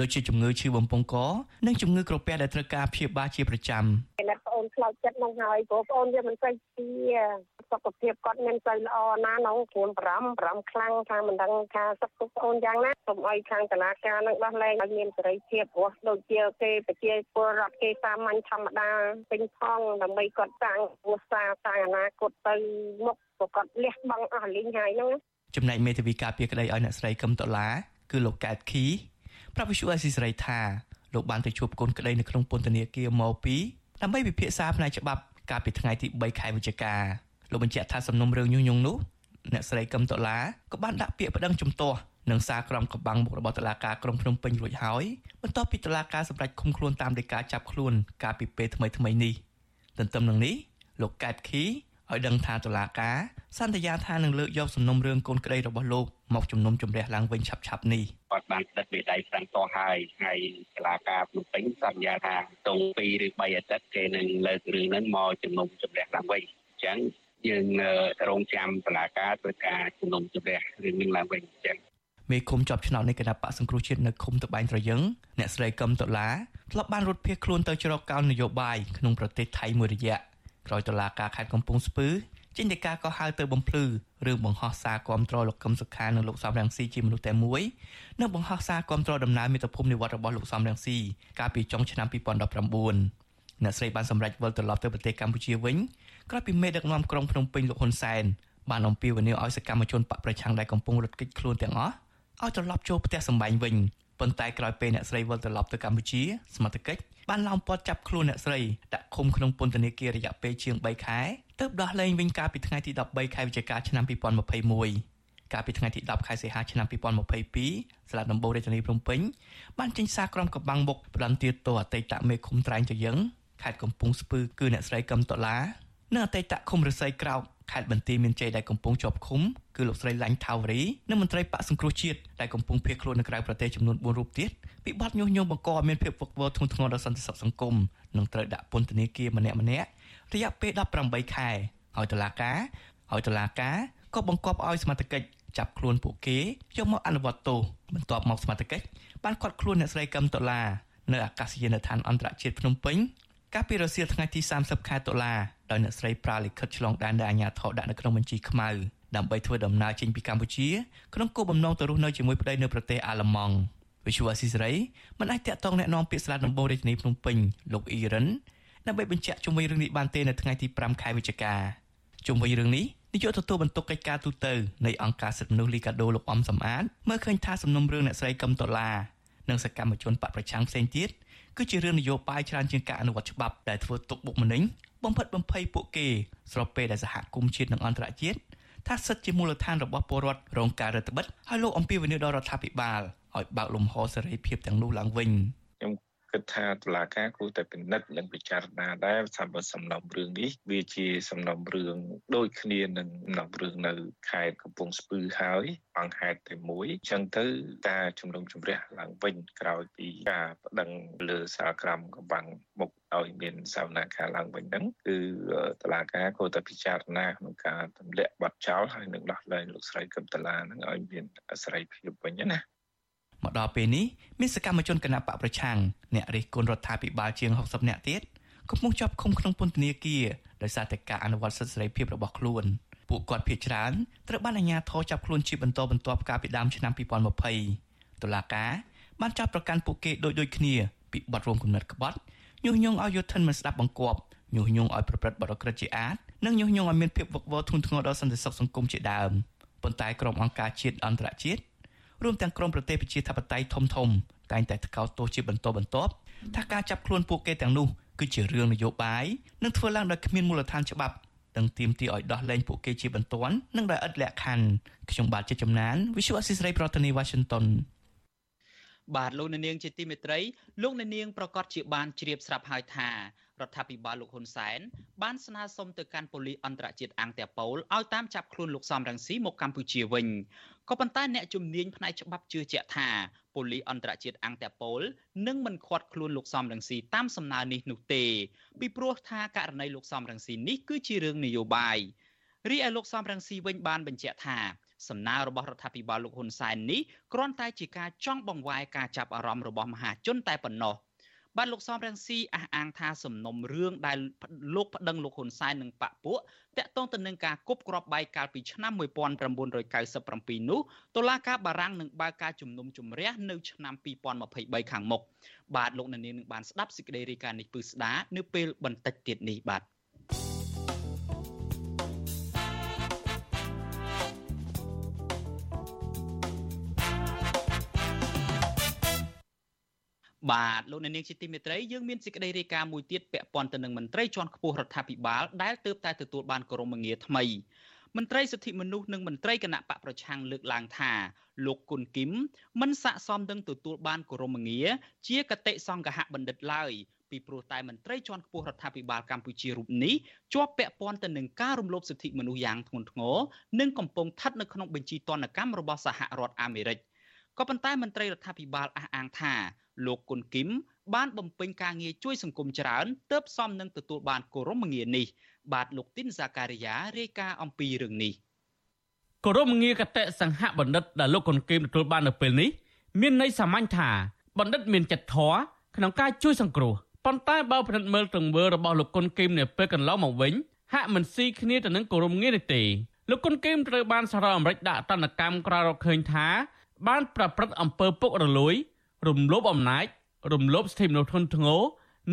ដូចជាជំងឺឈឺបំពង់ក និងជំងឺក្រពះដែលត្រូវការព្យាបាលជាប្រចាំ អ្នកប្អូនឆ្លោតចិត្តនោះហើយព្រោះប្អូនវាមិនសូវជាសុខភាពគាត់មិនសូវល្អណានោះព្រួនបារម្ភបារម្ភខ្លាំងថាមិនដឹងថាសុខទុក្ខប្អូនយ៉ាងណាសូមឲ្យខាងតុលាការនឹងដោះលែងឲ្យមានសេរីភាពព្រោះដូចជាគេប្រជាពលរដ្ឋគេសាមញ្ញធម្មតាពេញផងដើម្បីគាត់សាងគ្រួសារសាងអនាគតទៅមុខព្រោះគាត់លះបង់អស់លីងហើយហ្នឹងចំណែកមេធាវីការពារក្តីឲ្យអ្នកស្រីកឹមតូឡាគឺលោកកែតខីប្រាប់វិសុអេស៊ីស្រីថាលោកបានទៅជួបកូនក្តីនៅក្នុងពន្ធនាគារម៉ូពី ដើម្បីពិភាក្សាផ្នែកច្បាប់កាលពីថ្ងៃទី3ខែវិច្ឆិកាលោកបញ្ជាក់ថាសំណុំរឿងញុះញង់នោះអ្នកស្រីកឹមតូឡាក៏បានដាក់ពាក្យប្តឹងជំទាស់នឹងសារក្រមកំបាំងមុខរបស់តុលាការក្រុងភ្នំពេញរួចហើយបន្ទាប់ពីតុលាការសម្រេចឃុំខ្លួនតាមដីកាចាប់ខ្លួនកាលពីពេលថ្មីៗនេះទន្ទឹមនឹងនេះលោកកែតខី ឲ្យដឹងថាតុលាការសន្យាថានឹងលើកយកសំណុំរឿងកូនក្តីរបស់លោកមកជំនុំជម្រះឡើងវិញឆាប់ៗនេះគាត់បានផ្តិតមេដៃស្រាំតោះហើយហើយតុលាការភ្នំពេញសន្យាថាតង2ឬ3អាទិត្យគេនឹងលើករឿងហ្នឹងមកជំនុំជម្រះឡើងវិញអញ្ចឹងយើងរងចាំតុលាការធ្វើការជំនុំជម្រះរឿងនេះឡើងវិញអញ្ចឹងមេឃុំជាប់ឆ្នោតនៃគណៈបកសង្គ្រោះជាតិនៅឃុំតបែងត្រយឹងអ្នកស្រីកឹមតូឡាធ្លាប់បានរត់ភៀសខ្លួនទៅច្រកកោននយោបាយក្នុងប្រទេសថៃមួយរយៈ ក្រោយតុលាការខេត្តកំពង់ស្ពឺចេញដីកាក៏ហៅទៅបំភ្លឺរឿងបង្ហោះសារគាំទ្រលោកកឹមសុខានិងលោកសំរងស៊ីជាមនុស្សតែមួយនិងបង្ហោះសារគាំទ្រដំណើរមាតុភូមិនិវត្តរបស់លោកសំរងស៊ីកាលពីចុងឆ្នាំ2019អ្នកស្រីបានសម្រេចវិលត្រឡប់ទៅប្រទេសកម្ពុជាវិញក្រោយពីមេដឹកនាំក្រុងភ្នំពេញលោកហ៊ុនសែនបានអំពាវនាវឲ្យសកម្មជនបកប្រឆាំងដែលកំពុងរត់គេចខ្លួនទាំងអស់ឲ្យត្រឡប់ចូលផ្ទះសម្បែងវិញ ប៉ុន្តែក្រោយពេលអ្នកស្រីវិលត្រឡប់ទៅកម្ពុជាសមត្ថកិច្ចបានឡោមព័ទ្ធចាប់ខ្លួនអ្នកស្រីដាក់ឃុំក្នុងពន្ធនាគាររយៈពេលជាង3ខែទើបដោះលែងវិញកាលពីថ្ងៃទី13ខែវិច្ឆិកាឆ្នាំ2021កាលពីថ្ងៃទី10ខែសីហាឆ្នាំ2022សាលាដំបូងរាជធានីភ្នំពេញបានចេញសារក្រមកំបាំងមុខផ្ដន្ទាទោសអតីតមេឃុំត្រែងចយឹងខេត្តកំពង់ស្ពឺគឺអ្នកស្រីកឹមតូឡានិងអតីតឃុំរស័យក្រោក ខេត្តបន្ទាយមានជ័យដែលកំពុងជាប់ឃុំគឺលោកស្រីឡាញ់ថាវរីនិងមន្ត្រីបកសង្គ្រោះជាតិដែលកំពុងភៀសខ្លួននៅក្រៅប្រទេសចំនួន4រូបទៀតពីបទញុះញង់បង្កឲ្យមានភាពវឹកវរធ្ងន់ធ្ងរដល់សន្តិសុខសង្គមនិងត្រូវដាក់ពន្ធនាគារម្នាក់ម្នាក់រយៈពេល18ខែហើយតុលាការហើយតុលាការក៏បង្គាប់ឲ្យសមត្ថកិច្ចចាប់ខ្លួនពួកគេយកមកអនុវត្តទោសបន្ទាប់មកសមត្ថកិច្ចបានឃាត់ខ្លួនអ្នកស្រីកឹមដុល្លារនៅអាកាសយានដ្ឋានអន្តរជាតិភ្នំពេញកាលពីរសៀលថ្ងៃទី30ខែតុលា ដោយអ្នកស្រីប្រាលិខិតឆ្លងដែនដែលអាជ្ញាធរដាក់នៅក្នុងបញ្ជីខ្មៅដើម្បីធ្វើដំណើរចេញពីកម្ពុជាក្នុងគោលបំណងទៅរស់នៅជាមួយប្តីនៅប្រទេសអាល្លឺម៉ង់វិសុវអស៊ីសេរីមិនអាចតាក់ទងแนะនាំពាក្យស្លាដំបងរាជធានីភ្នំពេញលោកអ៊ីរិនដើម្បីបញ្ជាក់ជុំវិញរឿងនេះបានទេនៅថ្ងៃទី5ខែវិច្ឆិកាជុំវិញរឿងនេះនាយកទទួលបន្ទុកកិច្ចការទូតនៃអង្គការសិទ្ធិមនុស្សលីកាដូលោកអំសំអាតមើលឃើញថាសំណុំរឿងអ្នកស្រីកឹមដុល្លារនិងសកម្មជនបកប្រឆាំងផ្សេងទៀតគឺជារឿងនយោបាយច្រើនជាងការអនុវត្តច្បាប់ដែលធ្វើទុកបុកម្នេញ បំផិតបំភ័យពួកគេស្របពេលដែលសហគមន៍ជាតិនិងអន្តរជាតិថាសិទ្ធិជាមូលដ្ឋានរបស់ពលរដ្ឋរងការរឹតបន្តឹងហើយលោកអំពីវិនិយោគដល់រដ្ឋាភិបាលឲ្យបើកលំហសេរីភាពទាំងនោះឡើងវិញខ្ញុំ គិតថាតុលាការគួរតែពិនិត្យនិងពិចារណាដែរសម្រាប់សំណុំរឿងនេះវាជាសំណុំរឿងដូចគ្នានឹងសំណុំរឿងនៅខេត្តកំពង់ស្ពឺហើយអង្គហេតុតែមួយអញ្ចឹងទៅការជំនុំជម្រះឡើងវិញក្រោយពីការប្តឹងលើសារក្រមកំបាំងមុខឲ្យមានសវនាការឡើងវិញហ្នឹងគឺតឡាការគួរតែពិចារណាក្នុងការទម្លាក់បាត់ចោលហើយនឹងដោះលែងលោកស្រីកឹមតឡាហ្នឹងឲ្យមានអាស្រ័យភាពវិញណា មកដល់ពេលនេះមានសកម្មជនគណៈបកប្រឆាំងអ្នករិះគន់រដ្ឋាភិបាលជាង60នាក់ទៀតកំពុងជាប់ឃុំក្នុងពន្ធនាគារដោយសារតែការអនុវត្តសិទ្ធិសេរីភាពរបស់ខ្លួនពួកគាត់ភ័យច្រើនត្រូវបានអាជ្ញាធរចាប់ខ្លួនជាបន្តបន្ទាប់កាលពីដើមឆ្នាំ2020តុលាការបានចាប់ប្រកាន់ពួកគេដោយដូចគ្នាពីបទរួមគំនិតក្បត់ញុះញង់ឲ្យយុទ្ធិនមិនស្ដាប់បង្គាប់ញុះញង់ឲ្យប្រព្រឹត្តបទក្រិតជាអាតនិងញុះញង់ឲ្យមានភាពវឹកវរធ្ងន់ធ្ងរដល់សន្តិសុខសង្គមជាដើមប៉ុន្តែក្រុមអង្គការជាតិអន្តរជាតិ រួមទាំងក្រមប្រទេសប្រជាធិបតេយ្យធំធំតែងតែថ្កោលទោសជាបន្តបន្ទាប់ថាការចាប់ខ្លួនពួកគេទាំងនោះគឺជារឿងនយោបាយនិងធ្វើឡើងដោយគ្មានមូលដ្ឋានច្បាប់ទាំងទាមទារឲ្យដោះលែងពួកគេជាបន្ទាន់និងដោយឥតលក្ខខណ្ឌខ្ញុំបាទជាចំណាន Visual Assisray ប្រធានាទី Washington បាទលោកអ្នកនាងជាទីមេត្រីលោកអ្នកនាងប្រកាសជាបានជ្រាបស្រាប់ហើយថារដ្ឋាភិបាលលោកហ៊ុនសែនបានស្នើសុំទៅកាន់ប៉ូលីសអន្តរជាតិអង្គតាប៉ូលឲ្យតាមចាប់ខ្លួនលោកសំរងស៊ីមកកម្ពុជាវិញ ក៏ប៉ុន្តែអ្នកជំនាញផ្នែកច្បាប់ជឿជាក់ថាប៉ូលីសអន្តរជាតិអង្គតាប៉ូលនឹងមិនឃាត់ខ្លួនលោកសំរងស៊ីតាមសំណើនេះនោះទេពីព្រោះថាករណីលោកសំរងស៊ីនេះគឺជារឿងនយោបាយរីឯលោកសំរងស៊ីវិញបានបញ្ជាក់ថាសំណើរបស់រដ្ឋាភិបាលលោកហ៊ុនសែននេះគ្រាន់តែជាការចង់បង្វែរការចាប់អារម្មណ៍របស់មហាជនតែប៉ុណ្ណោះ បាទលោកសំរងស៊ីអះអាងថាសំណុំរឿងដែលលោកប្តឹងលោកហ៊ុនសែននិងបពពួកតាក់ទងទៅនឹងការគប់គ្រាប់បែកកាលពីឆ្នាំ1997នោះតុលាការបារាំងនឹងបើកការជំនុំជម្រះនៅឆ្នាំ2023ខាងមុខបាទលោកអ្នកនាងនឹងបានស្ដាប់សេចក្តីរាយការណ៍នេះពឹស្ដានៅពេលបន្តិចទៀតនេះបាទ បាទលោកអ្នកនាងជាទីមេត្រីយើងមានសេចក្តីរាយការណ៍មួយទៀតពាក់ព័ន្ធទៅនឹងមន្ត្រីជាន់ខ្ពស់រដ្ឋាភិបាលដែលទើបតែទទួលបានក្រមងារថ្មីមន្ត្រីសិទ្ធិមនុស្សនិងមន្ត្រីគណៈបកប្រឆាំងលើកឡើងថាលោកគុណគឹមមិនស័ក្តិសមនឹងទទួលបានក្រមងារជាកតិសង្ឃហបណ្ឌិតឡើយពីព្រោះតែមន្ត្រីជាន់ខ្ពស់រដ្ឋាភិបាលកម្ពុជារូបនេះជាប់ពាក់ព័ន្ធទៅនឹងការរំលោភសិទ្ធិមនុស្សយ៉ាងធ្ងន់ធ្ងរនិងកំពុងស្ថិតនៅក្នុងបញ្ជីទណ្ឌកម្មរបស់សហរដ្ឋអាមេរិកក៏ប៉ុន្តែមន្ត្រីរដ្ឋាភិបាលអះអាងថា លោកគុណគឹមបានបំពេញការងារជួយសង្គមច្រើនទើបសមនឹងទទួលបានគោរមងារនេះបាទលោកទីនសាការីយ៉ារាយការណ៍អំពីរឿងនេះគោរមងារកតេសង្ហបណ្ឌិតដែលលោកគុណគឹមទទួលបាននៅពេលនេះមានន័យសាមញ្ញថាបណ្ឌិតមានចិត្តធម៌ក្នុងការជួយសង្គ្រោះប៉ុន្តែបើពិនិត្យមើលទង្វើរបស់លោកគុណគឹមនៅពេលកន្លងមកវិញហាក់មិនស៊ីគ្នាទៅនឹងគោរមងារនេះទេលោកគុណគឹមត្រូវបានសហរដ្ឋអាមេរិកដាក់ទណ្ឌកម្មក្រោយរកឃើញថាបានប្រព្រឹត្តអំពើពុករលួយ រំលោភអំណាចរំលោភសិទ្ធិមនុស្សធ្ងន់ធ្ងរ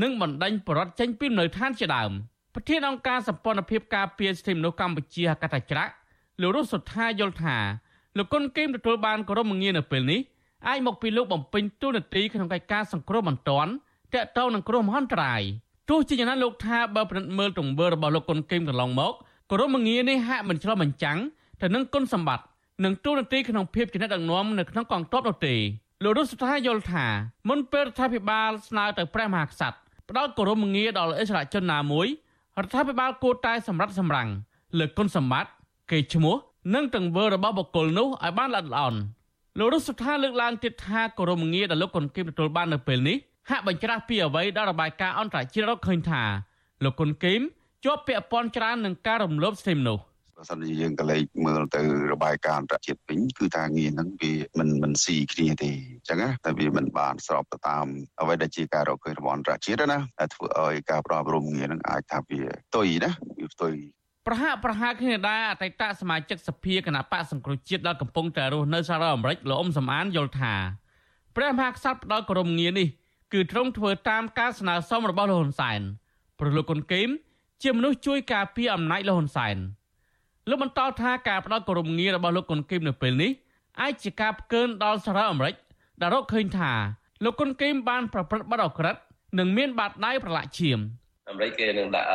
និងបណ្ដេញបរិវត្តចេញពីនៅឋានជាដើមប្រធានអង្គការសម្ព័ន្ធភាពការពារសិទ្ធិមនុស្សកម្ពុជាហកតាច្រាក់លោករស់សុថាយល់ថាលោកគុនគីមទទួលបានគោរពមងារនៅពេលនេះអាចមកពីលោកបំពេញតួនាទីក្នុងកិច្ចការសង្គ្រោះបន្ទាន់តាក់ទងនឹងគ្រោះមហន្តរាយទោះជាយ៉ាងណាលោកថាបើពិនិត្យមើលទង្វើរបស់លោកគុនគីមកន្លងមកគោរពមងារនេះហាក់មិនឆ្លោះបញ្ចាំងទៅនឹងគុណសម្បត្តិនិងតួនាទីក្នុងភាពជាអ្នកដឹកនាំនៅក្នុងកងទ័ពនោះទេ លោករស់សុថាយល់ថាមុនពេលរដ្ឋាភិបាលស្នើទៅព្រះមហាក្សត្រផ្ដល់គោរពមងារដល់អិសរាជជនណាមួយរដ្ឋាភិបាលគួរតែសម្រាប់សម្រាំងលើគុណសម្បត្តិកេរ្តិ៍ឈ្មោះនិងទង្វើរបស់បុគ្គលនោះឲ្យបានល្អិតល្អន់លោករស់សុថាលើកឡើងទៀតថាគោរពងារដែលលោកគុនគីមទទួលបាននៅពេលនេះហាក់បញ្ច្រាស់ពីអ្វីដែលរបាយការណ៍អន្តរជាតិរកឃើញថាលោកគុនគីមជាប់ពាក់ព័ន្ធច្រើននឹងការរំលោភសិទ្ធិមនុស្ស បើសិនជាយើងក៏លេចមើលទៅរបាយការណ៍អន្តរជាតិវិញគឺថាងារហ្នឹងវាមិនមិនស៊ីគ្នាទេអញ្ចឹងណាតែវាមិនបានស្របទៅតាមអ្វីដែលជាការរកឃើញរបស់អន្តរជាតិណាដែលធ្វើឲ្យការប្រອບរំងារហ្នឹងអាចថាវាផ្ទុយណាវាផ្ទុយប្រហាក់ប្រហែលគ្នាដែរអតីតសមាជិកសភាគណៈបកសង្គ្រោះជាតិដែលកំពុងតែរស់នៅសហរដ្ឋអាមេរិកលោកអ៊ុំសំអានយល់ថាព្រះមហាក្សត្រផ្ដល់គោរពងារនេះគឺទ្រង់ធ្វើតាមការស្នើសុំរបស់លោកហ៊ុនសែនព្រោះលោកគុនគីមជាមនុស្សជួយការពារអំណាចលោកហ៊ុនសែន លោកបន្តថាការផ្ដល់គោរពងាររបស់លោកគុនគីមនៅពេលនេះអាចជាការផ្កើនដល់សហរដ្ឋអាមេរិកដែលរកឃើញថាលោកគុនគីមបានប្រព្រឹត្តបទអក្រិតនិងមានបាតដៃប្រឡាក់ឈាម។អាមេរិកគេនឹងដាក់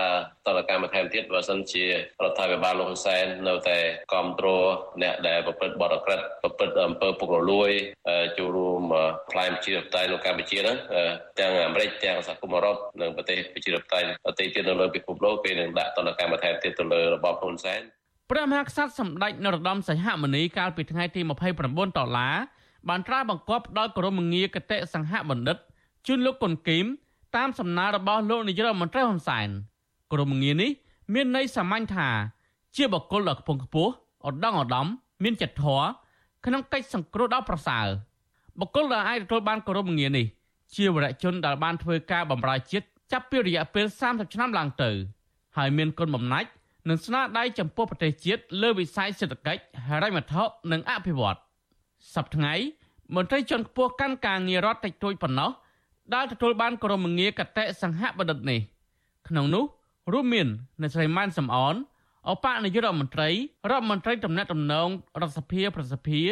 តរកម្មបន្ថែមទៀតបើសិនជារដ្ឋាភិបាលលោកហ៊ុនសែននៅតែគ្រប់គ្រងអ្នកដែលប្រព្រឹត្តបទអក្រិតប្រព្រឹត្តអំពើពុករលួយចូលរួមផ្លាយប្រជាធិបតេយ្យនៅកម្ពុជាហ្នឹងទាំងអាមេរិកទាំងសហគមន៍អឺរ៉ុបនិងប្រទេសប្រជាធិបតេយ្យប្រទេសទៀតនៅលើពិភពលោកគេនឹងដាក់តរកម្មបន្ថែមទៀតទៅលើរបបហ៊ុនសែន ព្រះមហាក្សត្រសម្ដេចនរោត្តមសីហមុនីកាលពីថ្ងៃទី29ដុល្លារបានត្រាស់បង្គាប់ដល់ក្រមងារគតិសង្ហបណ្ឌិតជូនលោកកុនគីមតាមសំណើរបស់លោកនាយរដ្ឋមន្ត្រីហ៊ុនសែនក្រុមងារនេះមានន័យសាមញ្ញថា ជាបកគលដ៏ខ្ពង់ខ្ពស់ឧត្តមឧត្តមមានចិត្តធម៌ក្នុងកិច្ចសង្គ្រោះដ៏ប្រសើរបកគលដែលអាចទទួលបានក្រុមងារនេះជាវរៈជនដែលបានធ្វើការបម្រើជាតិចាប់ពីរយៈពេល30ឆ្នាំឡើងទៅ ហើយមានគុណបំណាច់ និងស្នាដៃចំពោះប្រទេសជាតិលើវិស័យសេដ្ឋកិច្ចហិរញ្ញវត្ថុនិងអភិវឌ្ឍសប្តាហ៍ថ្ងៃមន្ត្រីជាន់ខ្ពស់កាន់ការងាររដ្ឋតិចតួចប៉ុណ្ណោះដែលទទួលបានក្រុមងារកតេសង្ហបណ្ឌិតនេះក្នុងនោះរួមមានអ្នកស្រីម៉ានសំអនអបនាយករដ្ឋមន្ត្រីរដ្ឋមន្ត្រីតំណាក់តំណងរដ្ឋសភាប្រសិទ្ធិ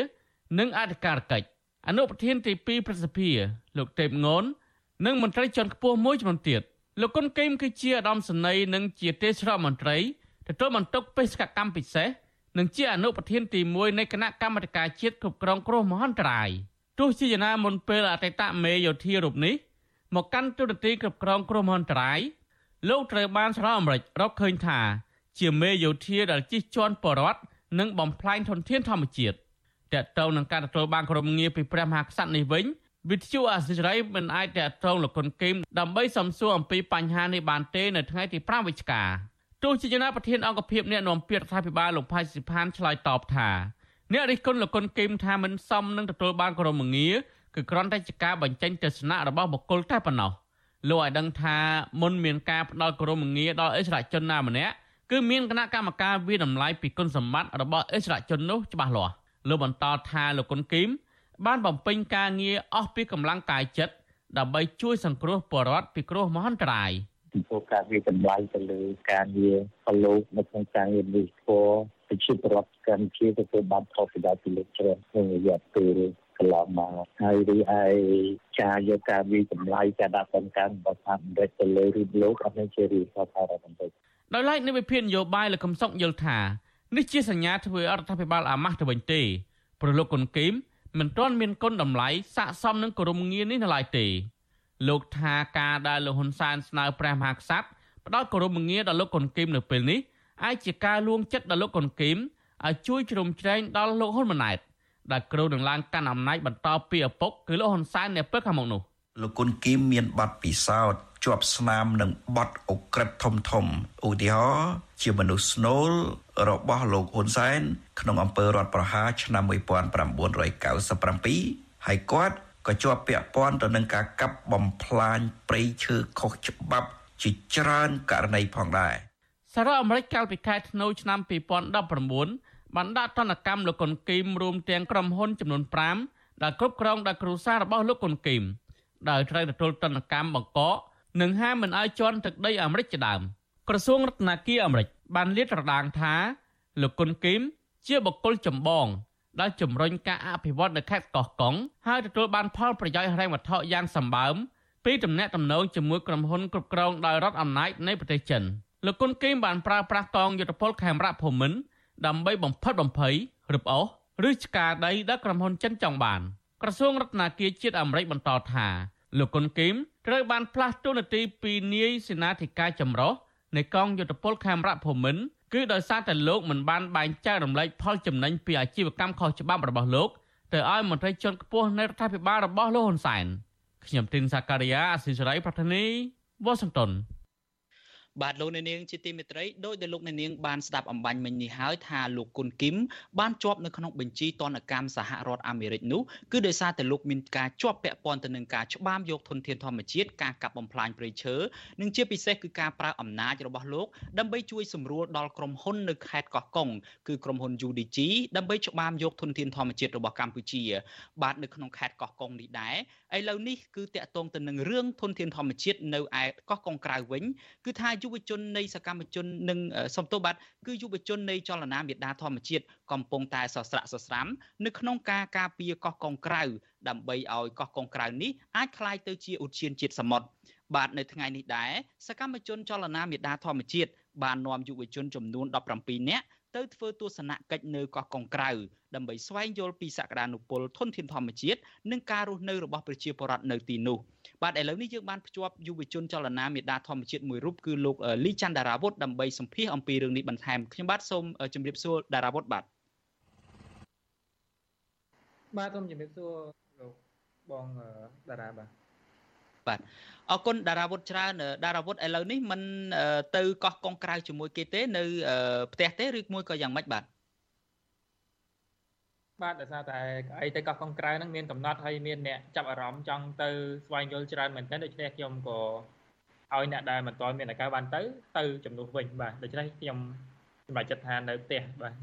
និងអធិការកិច្ចអនុប្រធានទី2ប្រសិទ្ធិលោកទេពងននិងមន្ត្រីជាន់ខ្ពស់មួយចំនួនទៀតលោកគុនកេមគឺជាឧត្តមសេនីយ៍និងជាទេសរដ្ឋមន្ត្រី ទទួលបន្ទុកបេសកកម្មពិសេសនិងជាអនុប្រធានទី1នៃគណៈកម្មាធិការជាតិគ្រប់គ្រងគ្រោះមហន្តរាយទោះជាយ៉ាងណាមុនពេលអតីតមេយោធារូបនេះមកកាន់ទូរទស្សន៍គ្រប់គ្រងគ្រោះមហន្តរាយលោកត្រូវបានសហរដ្ឋអាមេរិករកឃើញថា ជាមេយោធាដែលជិះជាន់បរដ្ឋនិងបំផ្លាញធនធានធម្មជាតិតើតើនឹងការទទួលបានក្រុមងារពីព្រះមហាក្សត្រនេះវិញវិទ្យុអាស៊ីសេរីមិនអាចតតងលោកគុនគីមដើម្បីសំសួរអំពីបញ្ហានេះបានទេនៅថ្ងៃទី5វិច្ឆិកា ទោះជាយ៉ាងណាប្រធានអង្គភិបអ្នកនាំពាក្យរដ្ឋាភិបាលលោកផៃសិផានឆ្លើយតបថាអ្នករិះគន់លោកគុនគីមថាមិនសមនឹងទទួលបានក្រុមងារគឺគ្រាន់តែជាការបញ្ចេញទស្សនៈរបស់បុគ្គលតែប៉ុណ្ណោះលោកឲ្យដឹងថាមុនមានការផ្ដល់ក្រមងារដល់អិសរាជជនណាម្នាក់គឺមានគណៈកម្មការវិតម្លៃពីគុណសម្បត្តិរបស់អិសរាជជននោះច្បាស់លាស់លោកបន្តថាលោកគុនគីមបានបំពេញការងារអស់ពីកម្លាំងកាយចិត្តដើម្បីជួយសង្គ្រោះពលរដ្ឋពីគ្រោះមហន្តរាយ ពីព្រោះការវិតម្លៃទៅលើការងាររបស់លោកនៅក្នុងការងារនេះព្រោះប្រជាពលរដ្ឋកម្ពុជាទទួលបានផលប្រយោជន៍ពីលោកច្រើនក្នុងរយៈពេលកន្លងមកហើយរីឯការយកការវិតម្លៃការដាក់សំខាន់របស់អាមេរិកទៅលើរូបលោកអត់មានជារឿងថាថាបន្តិចដោយឡែកនៃវិភាគនយោបាយលោកកំសុកយល់ថានេះជាសញ្ញាធ្វើអរដ្ឋាភិបាលអាម៉ាស់ទៅវិញទេប្រលោកគុនគីមមិនទាន់មានគុណតម្លៃស័កសមនឹងក្រមងារនេះនៅឡើយទេ លោកថាការដែលលោកហ៊ុនសែនស្នើព្រះមហាក្សត្រផ្ដល់គោរពងារដល់លោកកុនគីមនៅពេលនេះអាចជាការលួងចិត្តដល់លោកកុនគីមឲ្យជួយជ្រោមជ្រែងដល់លោកហ៊ុនម៉ាណែតដែលគ្រូនឹងឡើងកាន់អំណាចបន្តពីឪពុកគឺលោកហ៊ុនសែននៅពេលខាងមុខនោះលោកគុនគីមមានប័ណ្ណពិសោធន៍ជាប់ស្នាមនឹងបទអក្រិតធំធំឧទាហរណ៍ជាមនុស្សស្នូលរបស់លោកហ៊ុនសែនក្នុងអំពើរដ្ឋប្រហារឆ្នាំ1997ហើយគាត់ ក៏ជាប់ពាក់ព័ន្ធទៅនឹងការកាប់បំផ្លាញព្រៃឈើខុសច្បាប់ជាច្រើនករណីផងដែរសាររដ្ឋអាមេរិកកាលពីខែធ្នូឆ្នាំ2019បានដាក់ទណ្ឌកម្មលោកកុនគីមរួមទាំងក្រុមហ៊ុនចំនួន5ដែលគ្រប់គ្រងដោយគ្រួសាររបស់លោកកុនគីមដែលត្រូវទទួលទណ្ឌកម្មបង្កកនិងហាមមិនឲ្យជន់ទឹកដីអាមេរិកជាដើមក្រសួងរដ្ឋាភិបាលអាមេរិកបានលាតត្រដាងថាលោកកុនគីមជាបុគ្គលចម្បង ដែលជំរុញការអភិវឌ្ឍនៅខេត្តកោះកុងហើយទទួលបានផលប្រយោជន៍ហិរញ្ញវត្ថុយ៉ាងសម្បើមពីទំនាក់ទំនងជាមួយក្រុមហ៊ុនគ្រប់គ្រងដោយរដ្ឋអំណាចនៃប្រទេសចិនលោកគុនគីមបានប្រើប្រាស់កងយុទ្ធពលខេមរៈភូមិន្ទដើម្បីបំផិតបំភ័យរឹបអូសឬឆ្កាដីដែលក្រុមហ៊ុនចិនចង់បានក្រសួងរដ្ឋាភិបាលជាតិអាមេរិកបន្តថាលោកគុនគីមត្រូវបានផ្លាស់តួនាទីពីនាយសេនាធិការចម្រុះនៃកងយុទ្ធពលខេមរៈភូមិន្ទ គឺដោយសារតែលោកមិនបានបែងចែករំលែកផលចំណេញពីអាជីវកម្មខុសច្បាប់របស់លោកទៅឲ្យមន្ត្រីជាន់ខ្ពស់នៃរដ្ឋាភិបាលរបស់លោកហ៊ុនសែនខ្ញុំទីនសាការីយ៉ាអសិរ័យប្រធានីវ៉ាស៊ីនតោន បាទលោកអ្នកនាងជាទីមេត្រីដោយដែលលោកអ្នកនាងបានស្ដាប់អំបញ្ញមិញនេះហើយថាលោកគុនគឹមបានជាប់នៅក្នុងបញ្ជីទណ្ឌកម្មសហរដ្ឋអាមេរិកនោះគឺដោយសារតែលោកមានការជាប់ពាក់ព័ន្ធទៅនឹងការច្បាមយកធនធានធម្មជាតិការកាប់បំផ្លាញព្រៃឈើនិងជាពិសេសគឺការប្រើអំណាចរបស់លោកដើម្បីជួយសម្រួលដល់ក្រុមហ៊ុននៅខេត្តកោះកុងគឺក្រុមហ៊ុន UDG ដើម្បីច្បាមយកធនធានធម្មជាតិរបស់កម្ពុជា បាទនៅក្នុងខេត្តកោះកុងនេះដែរឥឡូវនេះគឺតាក់ទងទៅនឹងរឿងធនធានធម្មជាតិនៅឯកោះកុងក្រៅវិញគឺថាយុវជននៃសកម្មជននិងសំទោសបាទគឺយុវជននៃចលនាមេដាធម្មជាតិកំពុងតែសស្រាក់សស្រាំនៅក្នុងការការពារកោះកុងក្រៅដើម្បីឲ្យកោះកុងក្រៅនេះអាចคล้ายទៅជាឧទ្យានជាតិសមុទ្របាទនៅថ្ងៃនេះដែរសកម្មជនចលនាមេដាធម្មជាតិបាននាំយុវជនចំនួន17នាក់ ទៅធ្វើទស្សនកិច្ចនៅកោះកុងក្រៅដើម្បីស្វែងយល់ពីសក្តានុពលធនធានធម្មជាតិនិងការរស់នៅរបស់ប្រជាពលរដ្ឋនៅទីនោះបាទឥឡូវនេះយើងបានភ្ជាប់យុវជនចលនាមេដាធម្មជាតិមួយរូបគឺលោកលីច័ន្ទដារាវុធដើម្បីសម្ភាសអំពីរឿងនេះបន្ថែមខ្ញុំបាទសូមជម្រាបសួរដារាវុធបាទបាទសូមជម្រាបសួរលោកបងតារាបាទ បាទអរគុណតារាវុធច្រើនតារាវុធឥឡូវនេះមិនទៅកោះកុងក្រៅជាមួយគេទេ នៅផ្ទះទេឬមួយក៏យ៉ាងម៉េចបាទបាទដោយសារតែអីទៅកោះកុងក្រៅហ្នឹងមានកំណត់ហើយមានអ្នកចាប់អារម្មណ៍ចង់ទៅស្វែងយល់ច្រើនមែនទែនដូច្នេះខ្ញុំក៏ឲ្យអ្នកដែលមិនទាន់មានឱកាសបានទៅទៅជំនួសវិញបាទដូច្នេះខ្ញុំសម្រេចចិត្តថានៅផ្ទះបាទ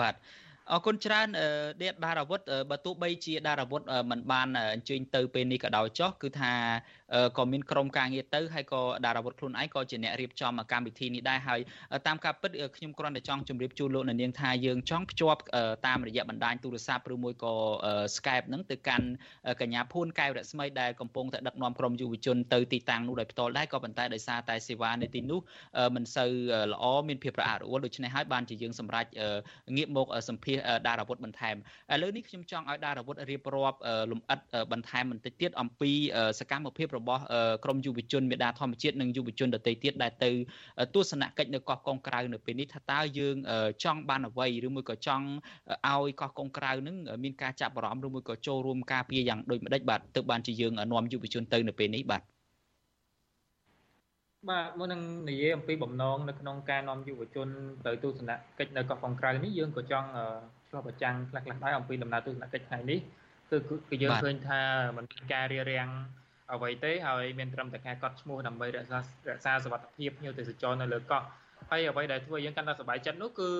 បាទ អរគុណច្រើនដេតដារាវុធបើទោះបីជាដារាវុធមិនបានអញ្ជើញទៅពេលនេះក៏ដោយចុះគឺថាក៏មានក្រុមការងារទៅហើយក៏ដារាវុធខ្លួនឯងក៏ជាអ្នករៀបចំកម្មវិធីនេះដែរហើយតាមការពិតខ្ញុំគ្រាន់តែចង់ជម្រាបជូនលោកនាងថាយើងចង់ភ្ជាប់តាមរយៈបណ្ដាញទូរស័ព្ទឬមួយក៏ Skype ហ្នឹងទៅកាន់កញ្ញាភួនកែវរស្មីដែលកំពុងតែដឹកនាំក្រុមយុវជនទៅទីតាំងនោះដោយផ្ទាល់ដែរក៏ប៉ុន្តែដោយសារតែសេវានៅទីនោះមិនសូវល្អមានភាពរអាក់រអួលដូច្នេះហើយបានជាយើងសម្រេចងាកមកសម្ភាសដារាវុធបន្ថែមឥឡូវនេះខ្ញុំចង់ឲ្យដារាវុធរៀបរាប់លំអិតបន្ថែមបន្តិចទៀតអំពីសកម្មភាពរបស់ក្រមយុវជនមេដាធម្មជាតិនិងយុវជនដទៃទៀតដែលទៅទស្សនកិច្ចនៅកោះកុងក្រៅនៅពេលនេះថាតើយើងចង់បានអ្វីឬមួយក៏ចង់ឲ្យកោះកុងក្រៅនឹងមានការចាប់អារម្មណ៍ឬមួយក៏ចូលរួមការពារយ៉ាងដូចម្ដេចបាទទើបបានជាយើងនាំយុវជនទៅនៅពេលនេះបាទ បាទមុននឹងនិយាយអំពីបំណងនៅក្នុងការនាំយុវជនទៅទស្សនកិច្ចនៅកោះកុងក្រៅនេះយើងក៏ចង់ឆ្លុះប្រចាំងខ្លះៗដែរអំពីដំណើរទស្សនកិច្ចថ្ងៃនេះគឺគឺយើងឃើញថាมันមានការរារាំងអ្វីទេហើយមានត្រឹមតែការកត់ឈ្មោះដើម្បីរក្សារក្សាសុវត្ថិភាពភ្ញៀវទេសចរនៅលើកោះហើយអ្វីដែលធ្វើយើងកាន់តែសប្បាយចិត្តនោះគឺ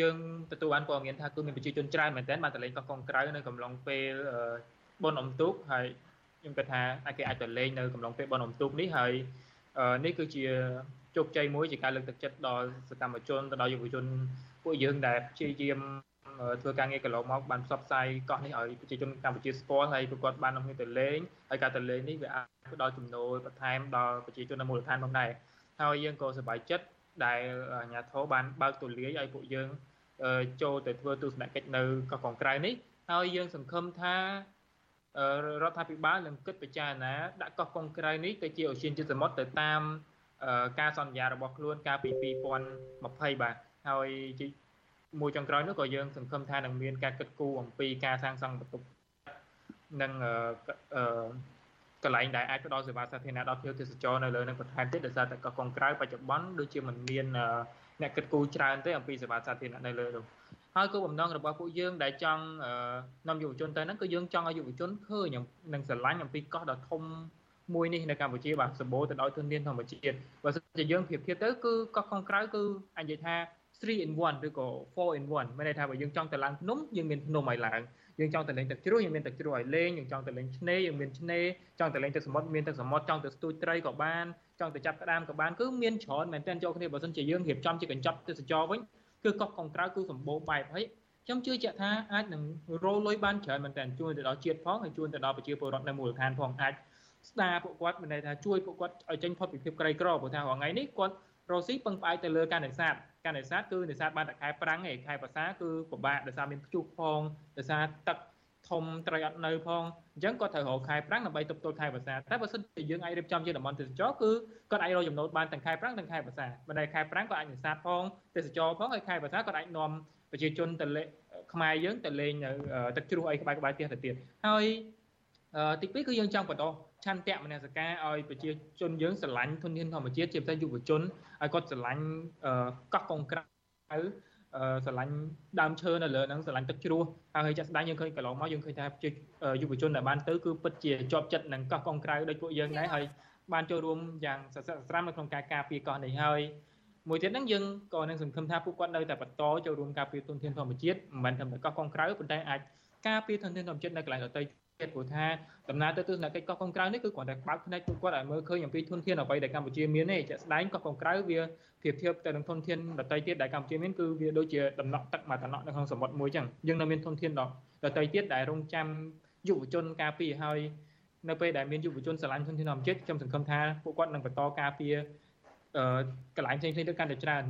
យើងទទួលបានព័ត៌មានថាគឺមានប្រជាជនច្រើនមែនទែនបានទៅលេងកោះកុងក្រៅនៅកំឡុងពេលបុណ្យអុំទូកហើយខ្ញុំគិតថាគេអាចទៅលេងនៅកំឡុងពេលបុណ្យអុំទូកនេះហើយ នេះគឺជាជោគជ័យមួយជាការលើកទឹកចិត្តដល់សកម្មជនទៅដល់យុវជនពួកយើងដែលព្យាយាមធ្វើការងារកន្លងមកបានផ្សព្វផ្សាយកោះនេះឲ្យប្រជាជនកម្ពុជាស្គាល់ហើយពួកគាត់បាននាំគ្នាទៅលេងហើយការទៅលេងនេះវាអាចផ្ដល់ចំណូលបន្ថែមដល់ប្រជាជននៅមូលដ្ឋានផងដែរហើយយើងក៏សប្បាយចិត្តដែលអាជ្ញាធរបានបើកទូលាយឲ្យពួកយើងចូលទៅធ្វើទស្សនកិច្ចនៅកោះកុងក្រៅនេះហើយយើងសង្ឃឹមថា រដ្ឋាភិបាលនឹងគិតពិចារណាដាក់កោះកុងក្រៅនេះទៅជាអូសៀនជាតិសមុទ្រទៅតាមការសន្យារបស់ខ្លួនកាលពី2020បាទហើយមួយចុងក្រោយនោះក៏យើងសង្ឃឹមថានឹងមានការគិតគូរអំពីការសាងសង់បន្ទប់និងកន្លែងដែលអាចផ្ដល់សេវាសាធារណៈដល់ភ្ញៀវទេសចរនៅលើនឹងបន្ថែមទៀតដោយសារតែកោះកុងក្រៅបច្ចុប្បន្នដូចជាមិនមានអ្នកគិតគូរច្រើនទេអំពីសេវាសាធារណៈនៅលើនោះ ហើយគោលបំណងរបស់ពួកយើងដែលចង់នាំយុវជនទៅហ្នឹងគឺយើងចង់ឲ្យយុវជនឃើញនិងស្រឡាញ់អំពីកោះដ៏ធំមួយនេះនៅកម្ពុជាបាទសម្បូរទៅដោយធនធានធម្មជាតិបើសិនជាយើងប្រៀបធៀបទៅគឺកោះកុងក្រៅគឺអាចនិយាយថា3 in 1ឬក៏4 in 1មានន័យថាបើយើងចង់ទៅឡើងភ្នំយើងមានភ្នំឲ្យឡើងយើងចង់ទៅលេងទឹកជ្រោះយើងមានទឹកជ្រោះឲ្យលេងយើងចង់ទៅលេងឆ្នេរយើងមានឆ្នេរចង់ទៅលេងទឹកសមុទ្រមានទឹកសមុទ្រចង់ទៅស្ទូចត្រីក៏បានចង់ទៅចាប់ក្តាមក៏បានគឺមានច្រើនមែនទែនចូលគ្នាបើសិនជាយើងរៀបចំជាកញ្ចប់ទេសចរវិញ គឺកោះកុងក្រៅគឺសម្បូរបែបហើយខ្ញុំជឿជាក់ថាអាចនឹងរលុយបានច្រើនមែនតើជួយទៅដល់ជាតិផងហើយជួយទៅដល់ប្រជាពលរដ្ឋនៅមូលដ្ឋានផងអាចស្ដារពួកគាត់មានន័យថាជួយពួកគាត់ឲ្យចេញផុតពីភាពក្រីក្រព្រោះថារាល់ថ្ងៃនេះគាត់រស់ស៊ីពឹងផ្អែកទៅលើការនេសាទការនេសាទគឺនេសាទបានតែខែប្រាំងឯខែភាសាគឺពិបាកដោយសារមានព្យុះផងដោយសារទឹក ធំត្រីអត់នៅផងអញ្ចឹងគាត់ត្រូវរកខែប្រាំងដើម្បីទប់ទល់ខែភាសាតែបើសិនជាយើងអាចរៀបចំជាតំបន់ទេសចរគឺគាត់អាចរកចំណូលបានទាំងខែប្រាំងទាំងខែភាសាបើតែខែប្រាំងគាត់អាចនេសាទផងទេសចរផងហើយខែភាសាគាត់អាចនាំប្រជាជនទៅលេខ្មែរយើងទៅលេងនៅទឹកជ្រោះអីក្បែរក្បែរផ្ទះទៅទៀតហើយទី2គឺយើងចង់បន្តឆន្ទៈមនសិការឲ្យប្រជាជនយើងស្រឡាញ់ធនធានធម្មជាតិជាពិសេសយុវជនឲ្យគាត់ស្រឡាញ់កោះកុងក្រៅ ស្រឡាញ់ដើមឈើនៅលើហ្នឹងស្រឡាញ់ទឹកជ្រោះហើយចាក់ស្ដាយយើងឃើញកន្លងមកយើងឃើញថាយុវជនដែលបានទៅគឺពិតជាជាប់ចិត្តនឹងកោះកុងក្រៅដោយពួកយើងដែរហើយបានចូលរួមយ៉ាងសស្រាក់ស្រាំនៅក្នុងការការពារកោះនេះហើយមួយទៀតហ្នឹងយើងក៏នឹងសង្ឃឹមថាពួកគាត់នៅតែបន្តចូលរួមការពារទុនធានធម្មជាតិមិនមែនតែកោះកុងក្រៅប៉ុន្តែអាចការពារទុនធានធម្មជាតិនៅកន្លែងដទៃទៀត ព្រោះថាដំណើរទៅទស្សនកិច្ចកោះកុងក្រៅនេះគឺគ្រាន់តែបើកភ្នែកពួកគាត់ឲ្យមើលឃើញអំពីធនធានអ្វីដែលកម្ពុជាមានទេជាក់ស្ដែងកោះកុងក្រៅវាប្រៀបធៀបទៅនឹងធនធានដទៃទៀតដែលកម្ពុជាមានគឺវាដូចជាដំណក់ទឹកមួយដំណក់នៅក្នុងសមុទ្រមួយចឹងយើងនៅមានធនធានដទៃទៀតដែលរងចាំយុវជនការពារហើយនៅពេលដែលមានយុវជនស្រឡាញ់ធនធានធម្មជាតិខ្ញុំសង្ឃឹមថាពួកគាត់នឹងបន្តការពារ កន្លែងផ្សេងៗទៅកាន់តែច្រើន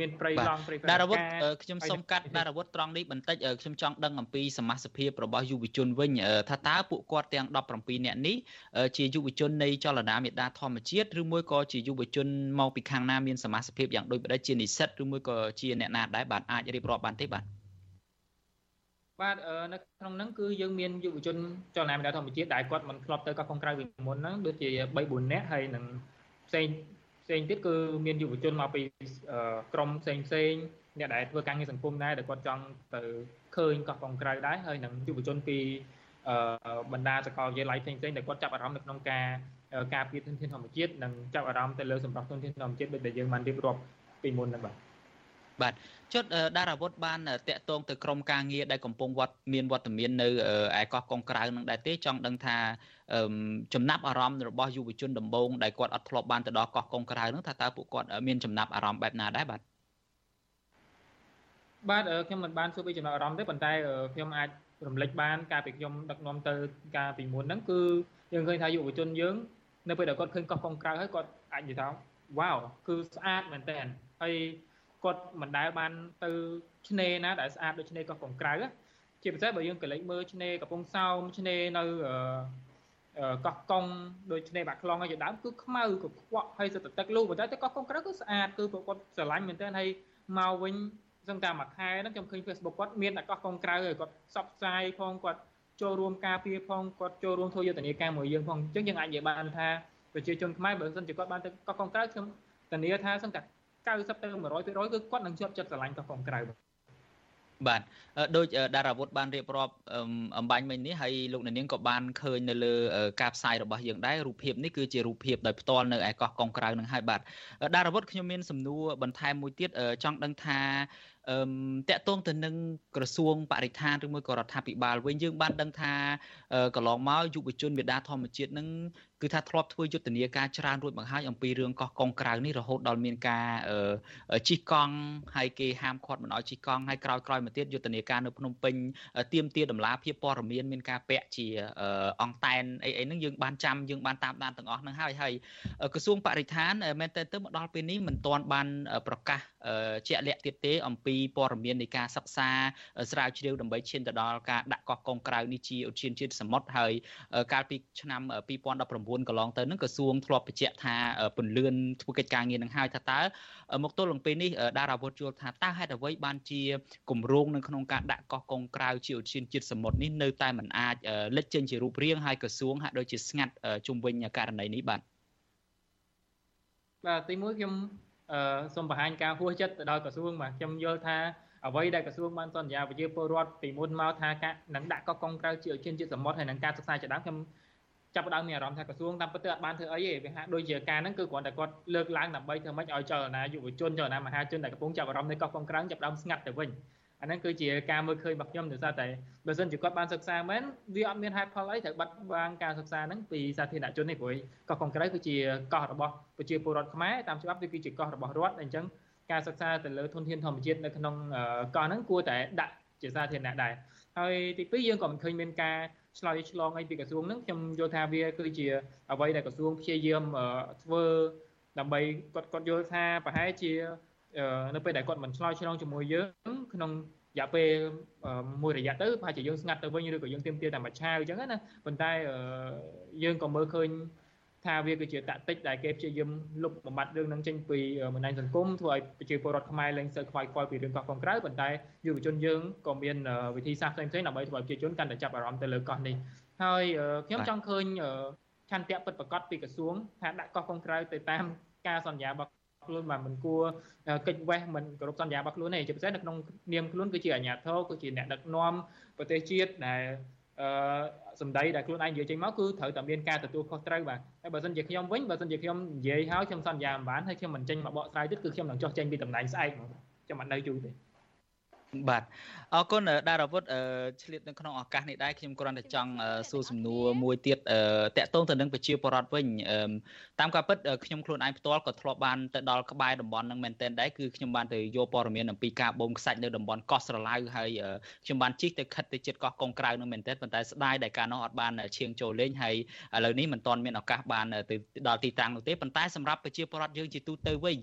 មានព្រៃឡង់ព្រៃដារាវុធខ្ញុំសូមកាត់ដារាវុធត្រង់នេះបន្តិចខ្ញុំចង់ដឹងអំពីសមាជិករបស់យុវជនវិញថាតើពួកគាត់ទាំង17នាក់នេះជាយុវជននៃចលនាមេដាធម្មជាតិឬមួយក៏ជាយុវជនមកពីខាងណាមានសមាជិកយ៉ាងដូចម្ដេចជានិស្សិតឬមួយក៏ជាអ្នកណាដែរបាទអាចរៀបរាប់បានទេបាទបាទនៅក្នុងហ្នឹងគឺយើងមានយុវជនចលនាមេដាធម្មជាតិដែលគាត់មិនធ្លាប់ទៅកោះកុងក្រៅពីមុនហ្នឹងដូចជា3 4នាក់ហើយនឹងផ្សេង ផ្សេងទៀតគឺមានយុវជនមកពីក្រមផ្សេងផ្សេងអ្នកដែលធ្វើការងារសង្គមដែរដែលគាត់ចង់ទៅឃើញកោះកុងក្រៅដែរហើយនឹងយុវជនពីបណ្ដាសាកលវិទ្យាល័យផ្សេងផ្សេងដែលគាត់ចាប់អារម្មណ៍នៅក្នុងការការពារធនធានធម្មជាតិនិងចាប់អារម្មណ៍ទៅលើសម្រាប់ធនធានធម្មជាតិដូចដែលយើងបានរៀបរាប់ពីមុនហ្នឹងបាទ បាទចុតដារាវុធបានតាក់ទងទៅក្រមការងារដែលកំពុងវត្តមានវត្តមាននៅឯកោះកុងក្រៅនឹងដែរទេចង់ដឹងថាចំណាប់អារម្មណ៍របស់យុវជនដំបងដែលគាត់អត់ធ្លាប់បានទៅដល់កោះកុងក្រៅនឹងថាតើពួកគាត់មានចំណាប់អារម្មណ៍បែបណាដែរបាទបាទខ្ញុំមិនបានសួរពីចំណាប់អារម្មណ៍ទេប៉ុន្តែខ្ញុំអាចរំលឹកបានការពីខ្ញុំដឹកនាំទៅការពីមុនហ្នឹងគឺយើងឃើញថាយុវជនយើងនៅពេលដែលគាត់ឃើញកោះកុងក្រៅហើយគាត់អាចនិយាយថាវ៉ាវគឺស្អាតមែនតើហើយ គាត់មិនដែលបានទៅឆ្នេរណាដែលស្អាតដូចឆ្នេរកោះកុងក្រៅជាពិសេសបើយើងក៏លេចមើលឆ្នេរកំពង់សោមឆ្នេរនៅកោះកុងដូចឆ្នេរបាក់ខ្លងហើយជាដើមគឺខ្មៅក៏ខ្វក់ហើយសិតទឹកលូប៉ុន្តែទៅកោះកុងក្រៅគឺស្អាតគឺពួកគាត់ស្រឡាញ់មែនទែនហើយមកវិញសឹងតែមួយខែហ្នឹងខ្ញុំឃើញ Facebook គាត់មានតែកោះកុងក្រៅហើយគាត់ផ្សព្វផ្សាយផងគាត់ចូលរួមការពារផងគាត់ចូលរួមធ្វើយុទ្ធនាការមួយយើងផងអញ្ចឹងយើងអាចនិយាយបានថាប្រជាជនខ្មែរបើមិនជាគាត់បានទៅកោះកុងក្រៅខ្ញុំធានាថាសឹងតែ 90ទៅ100%គឺគាត់នឹងជាប់ចិត្តស្រឡាញ់កោះកុងក្រៅបាទដូចតារាវុធបានរៀបរាប់អំបញ្ញមិញនេះហើយលោកនាងក៏បានឃើញនៅលើការផ្សាយរបស់យើងដែររូបភាពនេះគឺជារូបភាពដោយផ្ទាល់នៅឯកោះកុងក្រៅនឹងហើយបាទតារាវុធខ្ញុំមានសំណួរបន្ថែមមួយទៀតចង់ដឹងថា អឺតកតងទៅនឹងក្រសួងបរិស្ថានឬមួយក៏រដ្ឋាភិបាលវិញយើងបានដឹងថាកន្លងមកយុវជនមេដាធម្មជាតិនឹងគឺថាធ្លាប់ធ្វើយុទ្ធនាការច្រើនរួចមកហើយអំពីរឿងកោះកុងក្រៅនេះរហូតដល់មានការជិះកង់ហើយគេហាមឃាត់មិនឲ្យជិះកង់ហើយក្រោយក្រោយមកទៀតយុទ្ធនាការនៅភ្នំពេញទៀមទាដំឡាភាពព័ត៌មានមានការពាក់ជាអង្គតែនអីអីហ្នឹងយើងបានចាំយើងបានតាមដានទាំងអស់ហ្នឹងហើយហើយក្រសួងបរិស្ថានមែនតើទៅមកដល់ពេលនេះមិនទាន់បានប្រកាសជាក់លាក់ទៀតទេអំពីព័ត៌មាននៃការសិក្សាស្រាវជ្រាវដើម្បីឈានទៅដល់ការដាក់កោះកុងក្រៅនេះជាឧទ្យានជាតិសមុទ្រហើយកាលពីឆ្នាំ2019 9កន្លងទៅនឹងក្រសួងធ្លាប់បញ្ជាក់ថាពន្លឿនធ្វើកិច្ចការងារនឹងហើយថាតើមកទល់នឹងពេលនេះដារាវុធយល់ថាតើហេតុអ្វីបានជាគម្រោងនៅក្នុងការដាក់កោះកុងក្រៅជាឧទ្យានជាតិសមុទ្រនេះនៅតែមិនអាចលេចចេញជារូបរាងហើយក្រសួងហាក់ដូចជាស្ងាត់ជុំវិញករណីនេះបាទបាទទីមួយខ្ញុំ សូមបង្ហាញការហួសចិត្តទៅដល់ក្រសួងបាទខ្ញុំយល់ថាអ្វីដែលក្រសួងបានសន្យាប្រជាពលរដ្ឋពីមុនមកថាការនឹងដាក់កោះកុងក្រៅជាឧទ្យានជាតិសមុទ្រហើយនឹងការសិក្សាជាដើមខ្ញុំចាប់ផ្ដើមមានអារម្មណ៍ថាក្រសួងតាមពិតទៅអត់បានធ្វើអីទេវាហាក់ដូចជាការហ្នឹងគឺគ្រាន់តែគាត់លើកឡើងដើម្បីធ្វើម៉េចឲ្យចលនាយុវជនចលនាមហាជនដែលកំពុងចាប់អារម្មណ៍នៃកោះកុងក្រៅចាប់ផ្ដើមស្ងាត់ទៅវិញ អាហ្នឹងគឺជាការមើលឃើញរបស់ខ្ញុំដោយសារតែបើសិនជាគាត់បានសិក្សាមែនវាអត់មានហេតុផលអីត្រូវបាត់បង់ការសិក្សាហ្នឹងពីសាធារណជនទេព្រោះកោះកុងក្រៅគឺជាកោះរបស់ប្រជាពលរដ្ឋខ្មែរតាមច្បាប់វាគឺជាកោះរបស់រដ្ឋអញ្ចឹងការសិក្សាទៅលើធនធានធម្មជាតិនៅក្នុងកោះហ្នឹងគួរតែដាក់ជាសាធារណៈដែរហើយទី2យើងក៏មិនឃើញមានការឆ្លើយឆ្លងអីពីក្រសួងហ្នឹងខ្ញុំយល់ថាវាគឺជាអ្វីដែលក្រសួងព្យាយាមធ្វើដើម្បីគាត់គាត់យល់ថាប្រហែលជា នៅពេលដែលគាត់មិនឆ្លើយឆ្លងជាមួយយើងក្នុងរយៈពេលមួយរយៈទៅប្រហែលជាយើងស្ងាត់ទៅវិញឬក៏យើងទៀមទាតែមួយឆាវអញ្ចឹងណាប៉ុន្តែយើងក៏មើលឃើញថាវាគឺជាតាក់ទិចដែលគេព្យាយាមលុបបំបត្តិរឿងនឹងចេញពីបណ្ដាញសង្គមធ្វើឲ្យប្រជាពលរដ្ឋខ្មែរលែងសូវខ្វាយខ្វល់ពីរឿងកោះកុងក្រៅប៉ុន្តែយុវជនយើងក៏មានវិធីសាស្ត្រផ្សេងៗដើម្បីធ្វើឲ្យប្រជាជនកាន់តែចាប់អារម្មណ៍ទៅលើកោះនេះហើយខ្ញុំចង់ឃើញឆន្ទៈពិតប្រាកដពីក្រសួងថាដាក់កោះកុងក្រៅទៅតាមការសន្យារបស់ ខ្លួនបាទមិនគួរកិច្ចវេះមិនគោរពសន្យារបស់ខ្លួនទេជាពិសេសនៅក្នុងនាមខ្លួនគឺជាអាជ្ញាធរគឺជាអ្នកដឹកនាំប្រទេសជាតិដែលអឺសម្ដីដែលខ្លួនឯងនិយាយចេញមកគឺត្រូវតែមានការទទួលខុសត្រូវបាទហើយបើសិនជាខ្ញុំវិញបើសិនជាខ្ញុំនិយាយហើយខ្ញុំសន្យាមិនបានហើយខ្ញុំមិនចេញមកបកស្រាយទៀតគឺខ្ញុំនឹងចោះចេញពីតំណែងស្អែកហ្មងខ្ញុំអត់នៅយូរទេ បាទអរគុណដារ៉ាវុធឆ្លៀតនៅក្នុងឱកាសនេះដែរខ្ញុំគ្រាន់តែចង់សួរសំណួរមួយទៀតតកតងទៅនឹងប្រជាពលរដ្ឋវិញតាមការពិតខ្ញុំខ្លួនឯងផ្ទាល់ក៏ធ្លាប់បានទៅដល់ក្បែរតំបន់នឹងមែនទែនដែរគឺខ្ញុំបានទៅយកព័ត៌មានអំពីការបូមខ្សាច់នៅតំបន់កោះស្រឡៅហើយខ្ញុំបានជិះទៅខិតទៅជិតកោះកុងក្រៅនឹងមែនទែនប៉ុន្តែស្ដាយដែលការនោះអត់បានឈៀងចូលលេងហើយឥឡូវនេះមិនទាន់មានឱកាសបានទៅដល់ទីតាំងនោះទេប៉ុន្តែសម្រាប់ប្រជាពលរដ្ឋយើងជាទូទៅវិញ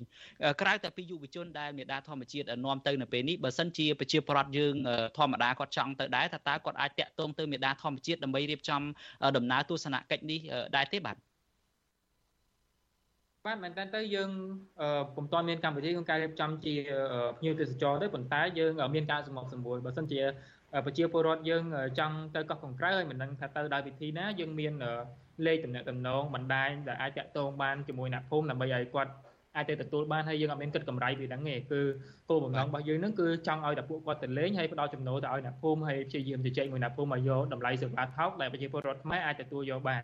ក្រៅតែពីយុវជនដែលមេដាធម្មជាតិនាំទៅនៅពេលនេះបើសិនជាប្រជាពលរដ្ឋយើងធម្មតាគាត់ចង់ទៅដែរថាតើគាត់អាចតាក់ទងទៅមេដាធម្មជាតិដើម្បីរៀបចំដំណើរទស្សនកិច្ចនេះដែរទេបាទបាទមែនតើទៅយើងពុំទាន់មានកម្មវិធីក្នុងការរៀបចំជាភ្ញៀវទេសចរទេប៉ុន្តែយើងមានការសម្របសម្រួលបើសិនជាប្រជាពលរដ្ឋយើងចង់ទៅកោះកុងក្រៅហើយមិនដឹងថាទៅដោយវិធីណាយើងមានលេខតំណែងតំណងបណ្ដាញដែលអាចតាក់ទងបានជាមួយអ្នកភូមិដើម្បីឲ្យគាត់ អាចទៅទទួលបានហើយយើងអត់មានគិតកម្រៃពីហ្នឹងទេគឺគោលបំណងរបស់យើងហ្នឹងគឺចង់ឲ្យតែពួកគាត់ទៅលេងហើយផ្ដល់ចំណូលទៅឲ្យអ្នកភូមិហើយព្យាយាមជជែកមួយអ្នកភូមិឲ្យយកតម្លៃសេវាថោកដែលប្រជាពលរដ្ឋខ្មែរអាចទទួលយកបាន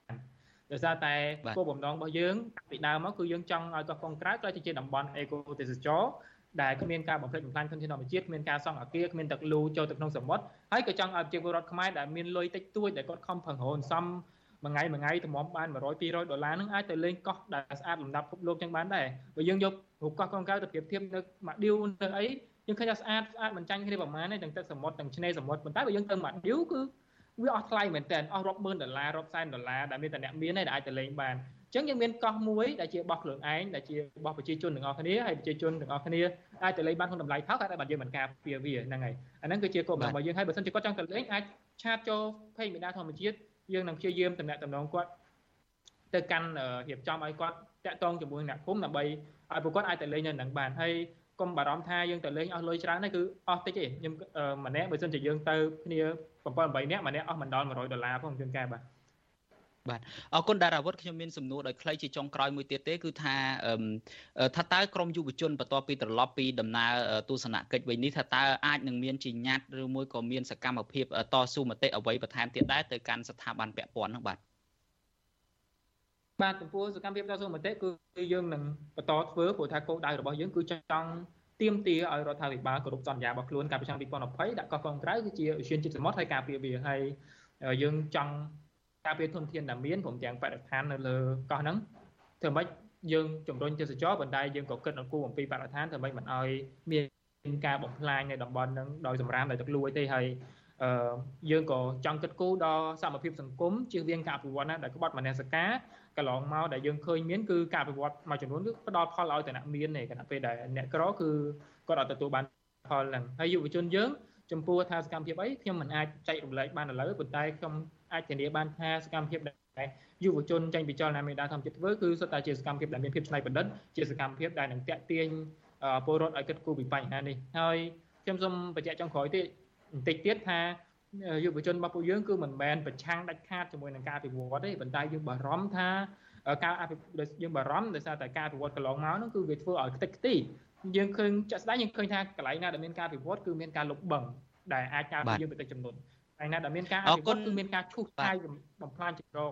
ដោយសារតែគោលបំណងរបស់យើងពីដើមមកគឺយើងចង់ឲ្យកោះកុងក្រៅក្លាយជាតំបន់អេកូទេសចរដែលគ្មានការបំផ្លិចបំផ្លាញធនធានធម្មជាតិគ្មានការសង់អគារគ្មានទឹកលូចូលទៅក្នុងសមុទ្រហើយក៏ចង់ឲ្យប្រជាពលរដ្ឋខ្មែរដែលមានលុយតិចតួចដែលគាត់ខំប្រឹងរនសំ មួយថ្ងៃមួយថ្ងៃតម្រាំបាន100 200ដុល្លារហ្នឹងអាចទៅលេងកោះដែលស្អាតលំដាប់ពិភពលោកចឹងបានដែរបើយើងយករូបកោះកុងក្រៅទៅប្រៀបធៀបនៅម៉ាឌីវនៅអីយើងឃើញថាស្អាតស្អាតមិនចាញ់គ្នាប្រហែលទេទាំងទឹកសមុទ្រទាំងឆ្នេរសមុទ្រប៉ុន្តែបើយើងទៅម៉ាឌីវគឺវាអស់ថ្លៃមែនតើអស់រាប់ម៉ឺនដុល្លាររាប់សែនដុល្លារដែលមានតែអ្នកមានទេដែលអាចទៅលេងបានអញ្ចឹងយើងមានកោះមួយដែលជារបស់ខ្លួនឯងដែលជារបស់ប្រជាជនទាំងអស់គ្នាហើយប្រជាជនទាំងអស់គ្នាអាចទៅលេងបានក្នុងតម្លៃថោកតែបើយើងមិនការពារវាហ្នឹងហើយអាហ្នឹងគឺជាគោលបំណងរបស់យើងហើយបើសិនជាគាត់ចង់ទៅលេងអាចឆាតចូលភេកមេដាធម្មជាតិ យើងនឹងព្យាយាមតំណាក់តំណងគាត់ទៅកាន់រៀបចំឲ្យគាត់តាក់ទងជាមួយអ្នកភូមិដើម្បីឲ្យពួកគាត់អាចទៅលេងនៅនឹងបានហើយកុំបារម្ភថាយើងទៅលេងអស់លុយច្រើនទេគឺអស់តិចទេខ្ញុំម្នាក់បើសិនជាយើងទៅគ្នា7 8នាក់ម្នាក់អស់មិនដល់100ដុល្លារផងជួនកាលបាទ បាទអរគុណតារាវុធខ្ញុំមានសំណួរដោយខ្លីជាចុងក្រោយមួយទៀតទេគឺថាថាតើក្រមយុវជនបន្ទាប់ពីត្រឡប់ពីដំណើរទស្សនកិច្ចវិញនេះថាតើអាចនឹងមានជាញត្តិឬមួយក៏មានសកម្មភាពតស៊ូមតិអ្វីបន្ថែមទៀតដែរទៅកាន់ស្ថាប័នពាក់ព័ន្ធនោះបាទបាទចំពោះសកម្មភាពតស៊ូមតិគឺយើងនឹងបន្តធ្វើព្រោះថាគោលដៅរបស់យើងគឺចង់ទៀមទាឲ្យរដ្ឋាភិបាលគោរពសន្យារបស់ខ្លួនកាលពីឆ្នាំ2020ដាក់កោះកុងក្រៅគឺជាឧស្សាហជាតិសមុទ្រហើយការពារវាហើយយើងចង់ ការពារធនធានដែលមានព្រមទាំងបរិស្ថាននៅលើកោះហ្នឹងធ្វើម៉េចយើងជំរុញទេសចរប៉ុន្តែយើងក៏គិតអំពីអំពីបរិស្ថានធ្វើម៉េចមិនឲ្យមានការបំផ្លាញនៅតំបន់ហ្នឹងដោយសម្រាមដោយទឹកលួយទេហើយអឺយើងក៏ចង់គិតគូរដល់សមភាពសង្គមជៀសវាងការអភិវឌ្ឍណាដែលក្បត់មនសិការកន្លងមកដែលយើងឃើញមានគឺការអភិវឌ្ឍមួយចំនួនគឺផ្ដល់ផលឲ្យតែអ្នកមានទេគណៈពេលដែលអ្នកក្រគឺគាត់អត់ទទួលបានផលហ្នឹងហើយយុវជនយើងចំពោះថាសកម្មភាពអីខ្ញុំមិនអាចចែករំលែកបានឥឡូវប៉ុន្តែខ្ញុំ អាចធានាបានថាសកម្មភាពដែលយុវជនចេញពីចលនាមេដាធម្មជាតិធ្វើគឺសុទ្ធតែជាសកម្មភាពដែលមានភាពច្នៃប្រឌិតជាសកម្មភាពដែលនឹងតាក់ទាញពលរដ្ឋឲ្យគិតគូរពីបញ្ហានេះហើយខ្ញុំសូមបញ្ជាក់ចុងក្រោយទៀតបន្តិចទៀតថាយុវជនរបស់ពួកយើងគឺមិនមែនប្រឆាំងដាច់ខាតជាមួយនឹងការអភិវឌ្ឍទេប៉ុន្តែយើងបារម្ភថាការអភិយើងបារម្ភដោយសារតែការអភិវឌ្ឍកន្លងមកហ្នឹងគឺវាធ្វើឲ្យខ្ទេចខ្ទីយើងឃើញចាក់ស្ដែងយើងឃើញថាកន្លែងណាដែលមានការអភិវឌ្ឍគឺមានការលុបបង្ដែលអាចការពារយើងទៅទឹកចំនួន កន្លែងណាដែលមានការអភិវឌ្ឍគឺមានការឈូសឆាយបំផ្លាញចម្រោក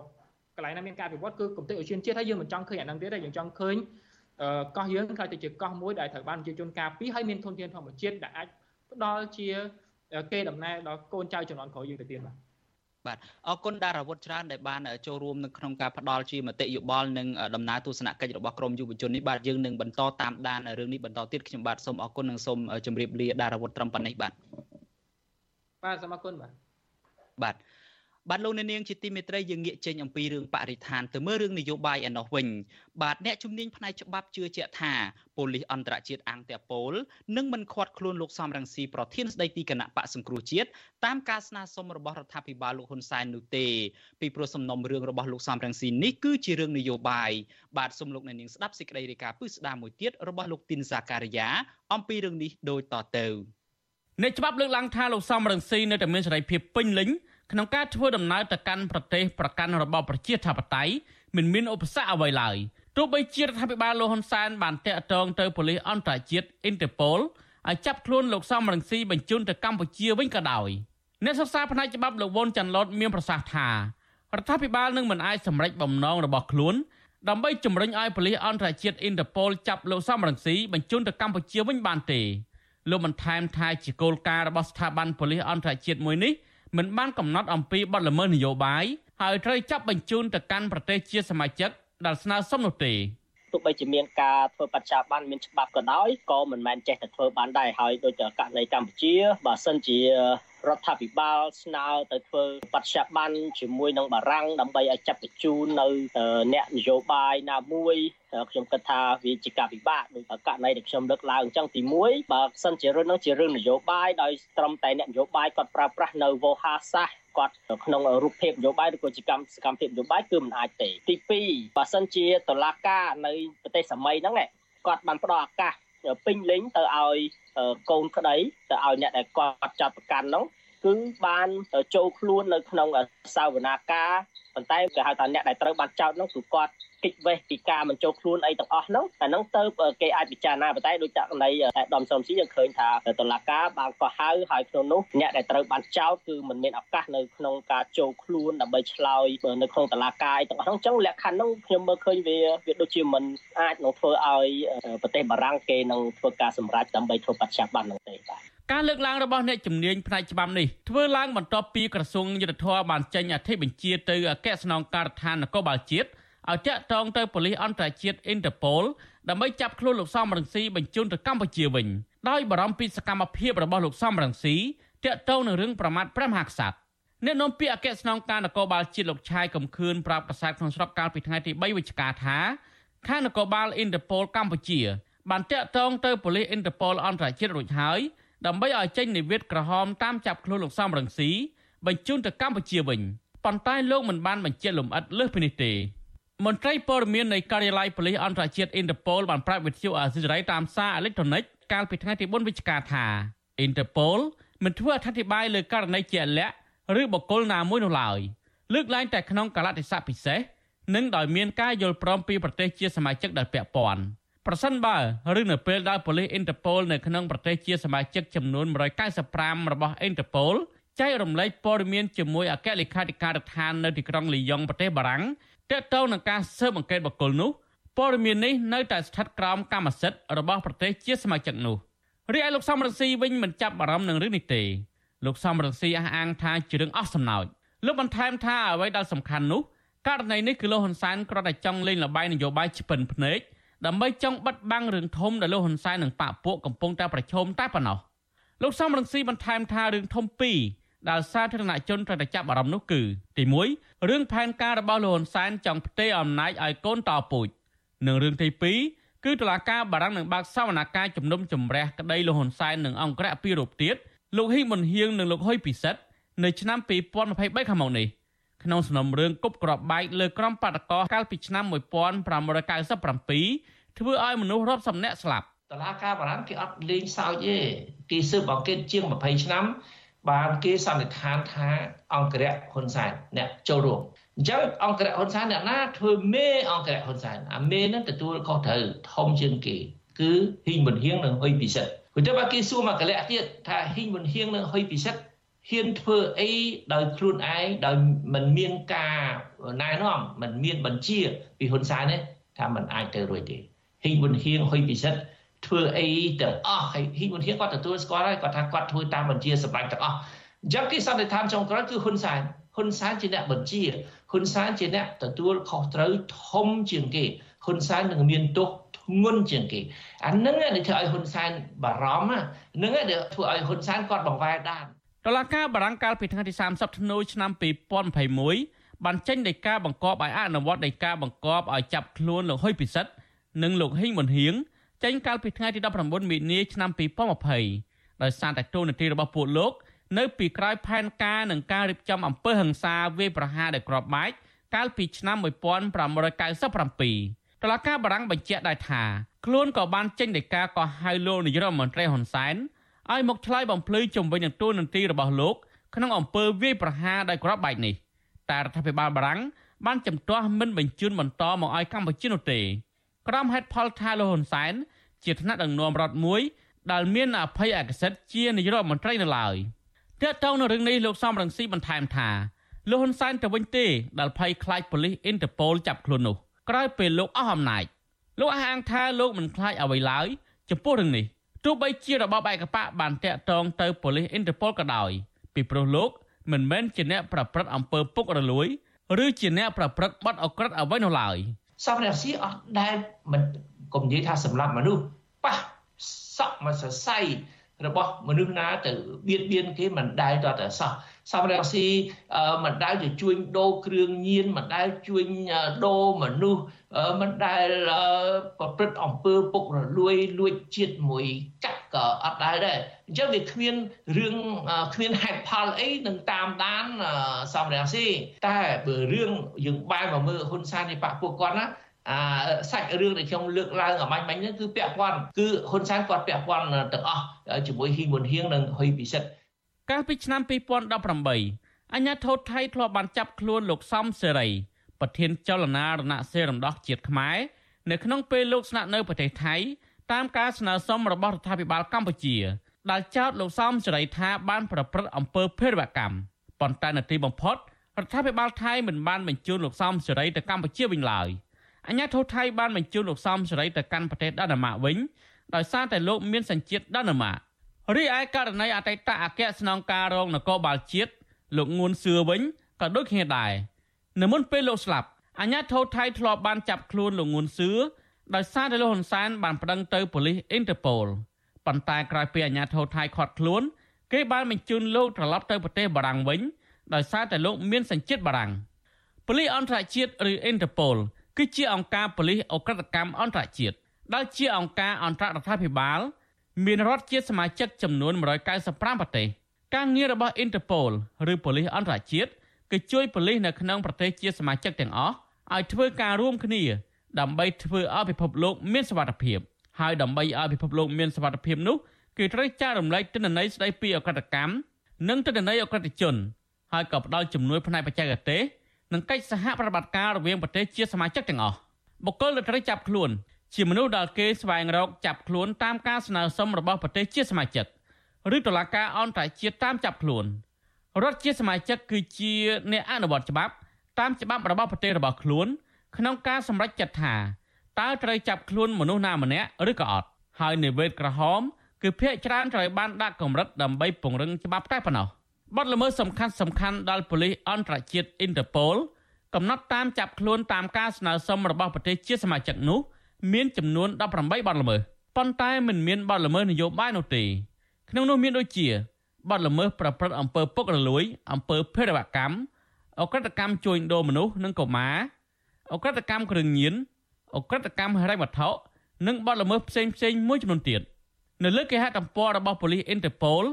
កន្លែងណាមានការអភិវឌ្ឍគឺគំនិតឧស្សាហជាតិហើយយើងមិនចង់ឃើញអាហ្នឹងទៀតទេយើងចង់ឃើញកោះយើងខ្ល้ายទៅជាកោះមួយដែលត្រូវបានប្រជាជនការពារហើយមានធនធានធម្មជាតិដែលអាចផ្ដល់ជាគេដំណើរដល់កូនចៅជំនាន់ក្រោយយើងទៅទៀតបាទបាទអរគុណដារាវុធច្រើនដែលបានចូលរួមនៅក្នុងការផ្ដល់ជាមតិយោបល់និងដំណើរទស្សនកិច្ចរបស់ក្រមយុវជននេះបាទយើងនឹងបន្តតាមដានរឿងនេះបន្តទៀតខ្ញុំបាទសូមអរគុណនិងសូមជម្រាបលាដារាវុធត្រឹមប៉ុណ្ណេះបាទបាទសូមអរគុណបាទ បាទបាទលោកអ្នកនាងជាទីមេត្រីយើងងាកចេញអំពីរឿងបរិស្ថានទៅមើលរឿងនយោបាយឯណោះវិញបាទអ្នកជំនាញផ្នែកច្បាប់ជឿជាក់ថាប៉ូលីសអន្តរជាតិអង្គតេប៉ូលនឹងមិនខាត់ខ្លួនលោកសំរងស៊ីប្រធានស្ដីទីគណៈបកសង្គ្រោះជាតិតាមការស្នើសុំរបស់រដ្ឋាភិបាលលោកហ៊ុនសែននោះទេពីព្រោះសំណុំរឿងរបស់លោកសំរងស៊ីនេះគឺជារឿងនយោបាយបាទសូមលោកអ្នកនាងស្ដាប់សេចក្តីរាយការណ៍ពឹស្ដារមួយទៀតរបស់លោកទីនសាការីយ៉ាអំពីរឿងនេះដូចតទៅអ្នកច្បាប់លើកឡើងថាលោកសំរងស៊ីនៅតែមានសេរីភាពពេញលេញ ក្នុងការធ្វើដំណើរទៅកាន់ប្រទេសប្រកាន់របបប្រជាធិបតេយ្យមិនមានឧបសគ្គអ្វីឡើយទោះបីជារដ្ឋាភិបាលលោកហ៊ុនសែនបានតាក់ទងទៅប៉ូលីសអន្តរជាតិ Interpol ឲ្យចាប់ខ្លួនលោកសំរងស៊ីបញ្ជូនទៅកម្ពុជាវិញក៏ដោយអ្នកសិក្សាផ្នែកច្បាប់លោកវុនចាន់ឡុតមានប្រសាសន៍ថារដ្ឋាភិបាលនឹងមិនអាចសម្រេចបំណងរបស់ខ្លួនដើម្បីជំរុញឲ្យប៉ូលីសអន្តរជាតិ Interpol ចាប់លោកសំរងស៊ីបញ្ជូនទៅកម្ពុជាវិញបានទេលោកបន្ថែមថាជាគោលការណ៍របស់ស្ថាប័នប៉ូលីសអន្តរជាតិមួយនេះ មិនបានកំណត់អំពីបទល្មើសនយោបាយហើយត្រូវចាប់បញ្ជូនទៅកាន់ប្រទេសជាសមាជិកដែលស្នើសុំនោះទេ ទោះបីជាមានការធ្វើបច្ចាបានមានច្បាប់ក៏ដោយក៏មិនមែនចេះតែធ្វើបានដែរហើយដូចករណីកម្ពុជាបើសិនជារដ្ឋាភិបាលស្នើទៅធ្វើបច្ចុប្បន្នជាមួយនឹងបារាំងដើម្បីឲ្យចាប់បញ្ជូននៅអ្នកនយោបាយណាមួយខ្ញុំគិតថាវាជាការពិបាកដោយករណីដែលខ្ញុំលើកឡើងអញ្ចឹងទី1បើសិនជារឿងនោះជារឿងនយោបាយដោយត្រឹមតែអ្នកនយោបាយគាត់ប្រើប្រាស់នៅវោហារសាស្ត្រ គាត់ក្នុងរូបភាពនយោបាយឬក៏ជាកម្មសកម្មភាពនយោបាយគឺមិនអាចទេទី2បើសិនជាតឡាការនៅប្រទេសសម័យហ្នឹងគាត់បានផ្ដល់ឱកាសពេញលេញទៅឲ្យកូនក្តីទៅឲ្យអ្នកដែលគាត់ចាប់ប្រកាន់នោះគឺបានចូលខ្លួននៅក្នុងសាវនាការ ប៉ុន្តែគេហៅថាអ្នកដែលត្រូវបានចោទនោះគឺគាត់កិច្ចវេះពីការមិនចូលខ្លួនអីទាំងអស់ហ្នឹងអាហ្នឹងទៅគេអាចពិចារណាប៉ុន្តែដូចករណីតែដំសំស៊ីយើងឃើញថាតុលាការបានកោះហៅហើយក្នុងនោះអ្នកដែលត្រូវបានចោទគឺមិនមានឱកាសនៅក្នុងការចូលខ្លួនដើម្បីឆ្លើយនៅក្នុងតុលាការអីទាំងអស់ហ្នឹងអញ្ចឹងលក្ខខណ្ឌហ្នឹងខ្ញុំមើលឃើញវាវាដូចជាមិនអាចនឹងធ្វើឲ្យប្រទេសបារាំងគេនឹងធ្វើការសម្រេចដើម្បីធ្វើបច្ចាបាននោះទេបាទ ការលើកឡើងរបស់អ្នកជំនាញផ្នែកច្បាប់នេះធ្វើឡើងបន្ទាប់ពីក្រសួងយុទ្ធភ័ពបានចេញអធិបញ្ជាទៅអគ្គស្នងការដ្ឋាននគរបាលជាតិឲ្យតាក់ទងទៅប៉ូលីសអន្តរជាតិ Interpol ដើម្បីចាប់ខ្លួនលោកសំរងស៊ីបញ្ជូនទៅកម្ពុជាវិញដោយបារម្ភពីសកម្មភាពរបស់លោកសំរងស៊ីតាក់ទងនឹងរឿងប្រមាថព្រះមហាក្សត្រអ្នកនាំពាក្យអគ្គស្នងការនគរបាលជាតិលោកឆាយកំខឿនប្រាប់កាសែតក្នុងស្រុកកាលពីថ្ងៃទី3វិច្ឆិកាថាខាងនគរបាល Interpol កម្ពុជាបានតាក់ទងទៅប៉ូលីស Interpol អន្តរជាតិរួចហើយ ដើម្បីឲ្យចេញនិវេតក្រហមតាមចាប់ខ្លួនលោកសំរងស៊ីបញ្ជូនទៅកម្ពុជាវិញប៉ុន្តែលោកមិនបានបញ្ជាក់លម្អិតលើសពីនេះទេមន្ត្រីព័ត៌មាននៃការិយាល័យប៉ូលីសអន្តរជាតិ Interpol បានប្រាប់វិទ្យុអាស៊ីសេរីតាមសារអេឡិចត្រូនិកកាលពីថ្ងៃទី4វិច្ឆិកាថា Interpol មិនធ្វើអធិប្បាយលើករណីជាក់លាក់ឬបុគ្គលណាមួយនោះឡើយលើកឡើងតែក្នុងកលតិស័កពិសេសនិងដោយមានការយល់ព្រមពីប្រទេសជាសមាជិកដែលពាក់ព័ន្ធ ប្រសិនបើឬនៅពេលដែលប៉ូលីស Interpol នៅក្នុងប្រទេសជាសមាជិកចំនួន195របស់ Interpol ចែករំលែកព័ត៌មានជាមួយអគ្គលេខាធិការដ្ឋាននៅទីក្រុងលីយ៉ុងប្រទេសបារាំងទាក់ទងនឹងការស៊ើបអង្កេតបុគ្គលនោះព័ត៌មាននេះនៅតែស្ថិតក្រោមកម្មសិទ្ធិរបស់ប្រទេសជាសមាជិកនោះរីឯលោកសំរងស៊ីវិញមិនចាប់អារម្មណ៍នឹងរឿងនេះទេលោកសំរងស៊ីអះអាងថាជារឿងអស់សំណើចលោកបន្ថែមថាអ្វីដែលសំខាន់នោះករណីនេះគឺលោកហ៊ុនសែនគ្រាន់តែចង់លេងល្បែងនយោបាយឆ្ពិនភ្នែក ដើម្បីចង់បិទបាំងរឿងធំដែលលោកហ៊ុនសែននិងបកពួកកំពុងតែប្រឈមតែប៉ុណ្ណោះលោកសំរងស៊ីបន្ថែមថារឿងធំពីរដែលសាធារណជនត្រូវតែចាប់អារម្មណ៍នោះគឺទី1រឿងផែនការរបស់លោកហ៊ុនសែនចង់ផ្ទេរអំណាចឲ្យកូនតពូជនិងរឿងទី2គឺតុលាការបារាំងនឹងបើកសវនកម្មជំនុំជម្រះក្តីលោកហ៊ុនសែននិងអង្គរៈពីររូបទៀតលោកហ៊ីមុនហៀងនិងលោកហ៊ុយពិសិដ្ឋនៅឆ្នាំ2023ខាងមុខនេះ ក្នុងសំណុំរឿងគប់ក្របបែកលើក្រុមបាតកោកាលពីឆ្នាំ1597ធ្វើឲ្យមនុស្សរាប់សំនាក់ស្លាប់តឡាការបារាំងគេអត់លេងសើចទេគេស៊ើបអង្កេតជាង20ឆ្នាំ បានគេសន្និដ្ឋានថាអង្គរៈហ៊ុនសែនអ្នកចូលរួមអញ្ចឹងអង្គរៈហ៊ុនសែនអ្នកណាធ្វើមេអង្គរៈហ៊ុនសែនអាមេនឹងទទួលខុសត្រូវធំជាងគេ គឺហ៊ីងមុនហៀងនិងហ៊ុយពិសិដ្ឋព្រោះតែបើគេសួរមកកលៈទៀតថាហ៊ីងមុនហៀងនិងហ៊ុយពិសិដ្ឋ ហ៊ានធ្វើអីដោយខ្លួនឯងដោយមិនមានការណែនាំមិនមានបញ្ជាពីហ៊ុនសែនទេថាมันអាចទៅរួចទេហ៊ីងមុនហៀងហ៊ុយពិសិដ្ឋធ្វើអីទាំងអស់ហើយហ៊ីមុនហៀគាត់ទទួលស្គាល់ហើយគាត់ថាគាត់ធ្វើតាមបញ្ជាសម្ដេចទាំងអស់អញ្ចឹងគេសន្និដ្ឋានចុងក្រោយគឺហ៊ុនសែនហ៊ហ៊ុនសែនជាអ្នកបញ្ជាហ៊ុនសែនជាអ្នកទទួលខុសត្រូវធំជាងគេហ៊ុនសែននឹងមានទោសធ្ងន់ជាងគេអានឹងដែលធ្វើឲ្យហ៊ុនសែនបារម្ភហ្នឹងដែលធ្វើឲ្យហ៊ុនសែនគាត់បង្វែរដាន តឡាការបារាំងកាលពីថ្ងៃទី30ធ្នូឆ្នាំ2021បានចេញដីកាបង្គាប់ឲ្យអនុវត្តដីកាបង្គាប់ឲ្យចាប់ខ្លួនលោកហ៊ុយពិសិដ្ឋនិងលោកហ៊ីងមុនហៀងចេញកាលពីថ្ងៃទី19មីនាឆ្នាំ2020ដោយសារតែទូនាទីរបស់ពួកលោក នៅពីក្រោយផែនការនឹងការរៀបចំអំពើហិង្សាវាយប្រហារដែលក្របបែកកាលពីឆ្នាំ1597តឡាការបារាំងបញ្ជាក់ដែរថាខ្លួនក៏បានចេញដីកាកោះហៅលោកនាយរដ្ឋមន្ត្រីហ៊ុនសែន ឲ្យមកឆ្លើយបំភ្លឺជំវិញនឹងទូនន្ទីរបស់លោកក្នុងអំពើវាយប្រហារដោយក្របបែកនេះតែរដ្ឋាភិបាលបារាំងបានចំទាស់មិនបញ្ជូនបន្តមកឲ្យកម្ពុជានោះទេក្រុមហេតុផលថាលោកហ៊ុនសែនជាថ្នាក់ដឹកនាំរដ្ឋមួយដែលមានអភ័យឯកសិទ្ធិជានាយករដ្ឋមន្ត្រីនៅឡើយទាក់ទងនឹងរឿងនេះលោកសំរងស៊ីបន្ថែមថាលោកហ៊ុនសែនទៅវិញទេដែលភ័យខ្លាចប៉ូលីសអ៊ីនតឺប៉ូលចាប់ខ្លួននោះក្រោយពេលលោកអស់អំណាចលោកអះអាងថាលោកមិនខ្លាចអ្វីឡើយចំពោះរឿងនេះ ទោះបីជារបបឯកបកបានតាក់ទងទៅប៉ូលីសអ៊ីនតឺប៉ូលក៏ដោយពីព្រោះលោកមិនមែនជាអ្នកប្រព្រឹត្តអំពើពុករលួយឬជាអ្នកប្រព្រឹត្តបទអក្រិតអ្វីនោះឡើយសំរងស៊ីអត់ដែលមិនកុំនិយាយថាសម្លាប់មនុស្សប៉ះសក់មកសរសៃ របស់មនុស្សណាទៅបៀតបៀនគេមិនដែលតតែសោះសំរងស៊ីមិនដែលទៅជួញដូរគ្រឿងញៀនមិនដែលជួញដូរមនុស្សមិនដែលប្រព្រឹត្តអំពើពុករលួយលួចជាតិមួយកាក់ក៏អត់ដែលដែរអញ្ចឹងវាគ្មានរឿងគ្មានហេតុផលអីនឹងតាមដានសំរងស៊ីតែបើរឿងយើងបែរមកមើលហ៊ុនសែននៃបកពួកគាត់ណា អាសាច់រឿងដែលខ្ញុំលើកឡើងអាមាញ់មាញ់ហ្នឹងគឺពាក់ព័ន្ធគឺហ៊ុនសែនគាត់ពាក់ព័ន្ធទាំងអស់ជាមួយហ៊ីមុនហៀងនិងហ៊ុយពិសិដ្ឋកាលពីឆ្នាំ2018អញ្ញាធិថៃធ្លាប់បានចាប់ខ្លួនលោកសំសេរីប្រធានចលនារណសេរីរំដោះជាតិខ្មែរនៅក្នុងពេលលោកស្នាក់នៅប្រទេសថៃតាមការស្នើសុំរបស់រដ្ឋាភិបាលកម្ពុជាដែលចោទលោកសំសេរីថាបានប្រព្រឹត្តអំពើភេរវកម្មប៉ុន្តែនៅទីបំផុតរដ្ឋាភិបាលថៃមិនបានបញ្ជូនលោកសំសេរីទៅកម្ពុជាវិញឡើយ។ អញ្ញាធិថៃបានបញ្ជូនលោកសំសេរីទៅកាន់ប្រទេសដាណឺម៉ាកវិញដោយសារតែលោកមានសញ្ជាតិដាណឺម៉ាករីឯករណីអតីតអគ្គស្នងការរងនគរបាលជាតិលោកងួនសឿវិញក៏ដូចគ្នាដែរនៅមុនពេលលោកស្លាប់អញ្ញាធិថៃធ្លាប់បានចាប់ខ្លួនលោកងួនសឿដោយសារតែលោកហ៊ុនសែនបានប្តឹងទៅប៉ូលីសអ៊ីនតឺប៉ូលប៉ុន្តែក្រោយពីអាជ្ញាធរថៃខាត់ខ្លួនគេបានបញ្ជូនលោកត្រឡប់ទៅប្រទេសបារាំងវិញដោយសារតែលោកមានសញ្ជាតិបារាំងប៉ូលីសអន្តរជាតិឬអ៊ីនតឺប៉ូល គឺជាអង្គការប៉ូលីសអ ுக ្រិតកម្មអន្តរជាតិដែលជាអង្គការអន្តររដ្ឋាភិបាល មានរដ្ឋជាសមាជិកចំនួន195ប្រទេសការងាររបស់ Interpol ឬប៉ូលីសអន្តរជាតិគឺជួយប៉ូលីសនៅក្នុងប្រទេសជាសមាជិកទាំងអស់ឲ្យធ្វើការរួមគ្នា ដើម្បីធ្វើឲ្យពិភពលោកមានសុវត្ថិភាពហើយដើម្បីឲ្យពិភពលោកមានសុវត្ថិភាពនោះគឺត្រូវចែករំលែកទិន្នន័យស្ដីពីអក្រិតកម្មនិងទិន្នន័យអក្រិតជនហើយក៏ផ្ដល់ជំនួយផ្នែកបច្ចេកទេស និងកិច្ចសហប្រតិបត្តិការរវាងប្រទេសជាសមាជិកទាំងអស់បុគ្គលដែលត្រូវចាប់ខ្លួនជាមនុស្សដែលគេស្វែងរកចាប់ខ្លួនតាមការស្នើសុំរបស់ប្រទេសជាសមាជិកឬតុលាការអន្តរជាតិតាមចាប់ខ្លួនរដ្ឋជាសមាជិកគឺជាអ្នកអនុវត្តច្បាប់តាមច្បាប់របស់ប្រទេសរបស់ខ្លួន ក្នុងការសម្រេចចិត្តថាតើត្រូវចាប់ខ្លួនមនុស្សណាម្នាក់ឬក៏អត់ហើយនិវេតក្រហម គឺភាកច្រើនត្រូវបានដាក់កម្រិតដើម្បីពង្រឹងច្បាប់តែប៉ុណ្ណោះ បទល្មើសសំខាន់សំខាន់ដល់ប៉ូលីសអន្តរជាតិ Interpol កំណត់តាមចាប់ខ្លួនតាមការស្នើសុំរបស់ប្រទេសជាសមាជិកនោះមានចំនួន18បទល្មើសប៉ុន្តែមិនមានបទល្មើសនយោបាយនោះទេក្នុងនោះមានដូចជាបទល្មើសប្រព្រឹត្តអំពើពុករលួយអំពើភេរវកម្មអក្រិតកម្មជួញដូរមនុស្សនិងកុមារអក្រិតកម្មគ្រឿងញៀនអក្រិតកម្មហិរញ្ញវត្ថុនិងបទល្មើសផ្សេងផ្សេងមួយចំនួនទៀតនៅលើគេហទំព័ររបស់ប៉ូលីស Interpol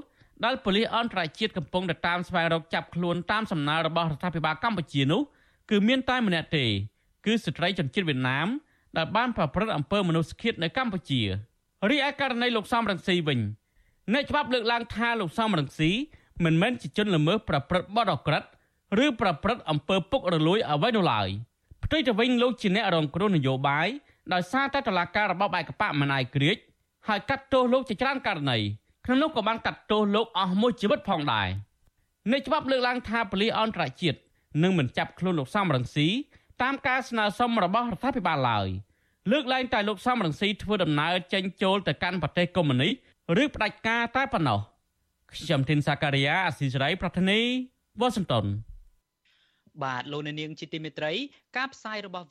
ដែលប៉ូលីសអន្តរជាតិកំពុងតែតាមស្វែងរកចាប់ខ្លួនតាមសំណើរបស់រដ្ឋាភិបាលកម្ពុជានោះគឺមានតែម្នាក់ទេ គឺស្ត្រីជនជាតិវៀតណាមដែលបានប្រព្រឹត្តអំពើមនុស្សឃាតនៅកម្ពុជារីឯករណីលោកសំរងស៊ីវិញអ្នកច្បាប់លើកឡើងថាលោកសំរងស៊ីមិនមែនជាជនល្មើសប្រព្រឹត្តបទអក្រិតឬប្រព្រឹត្តអំពើពុករលួយអ្វីនោះឡើយផ្ទុយទៅវិញលោកជាអ្នករងគ្រោះនយោបាយដោយសារតែតឡាការរបបឯកបកមិនអាយក្រិចហើយកាត់ទោសលោកជាច្រើនករណី ក្នុងនោះក៏បានកាត់ទោសលោកអស់មួយជីវិតផងដែរអ្នកច្បាប់លើកឡើងថាប៉ូលីសអន្តរជាតិនឹងមិនចាប់ខ្លួនលោកសំរងស៊ីតាមការស្នើសុំរបស់រដ្ឋាភិបាលឡើយលើកឡើងតែលោកសំរងស៊ីធ្វើដំណើរចេញចូលទៅកាន់ប្រទេសកុម្មុយនីសឬផ្ដាច់ការតែប៉ុណ្ណោះខ្ញុំធីនសាការីយ៉ាអស៊ីសេរីប្រធានីវ៉ាស៊ីនតោនបាទលោកនាងជាទីមេត្រី ការផ្សាយរបស់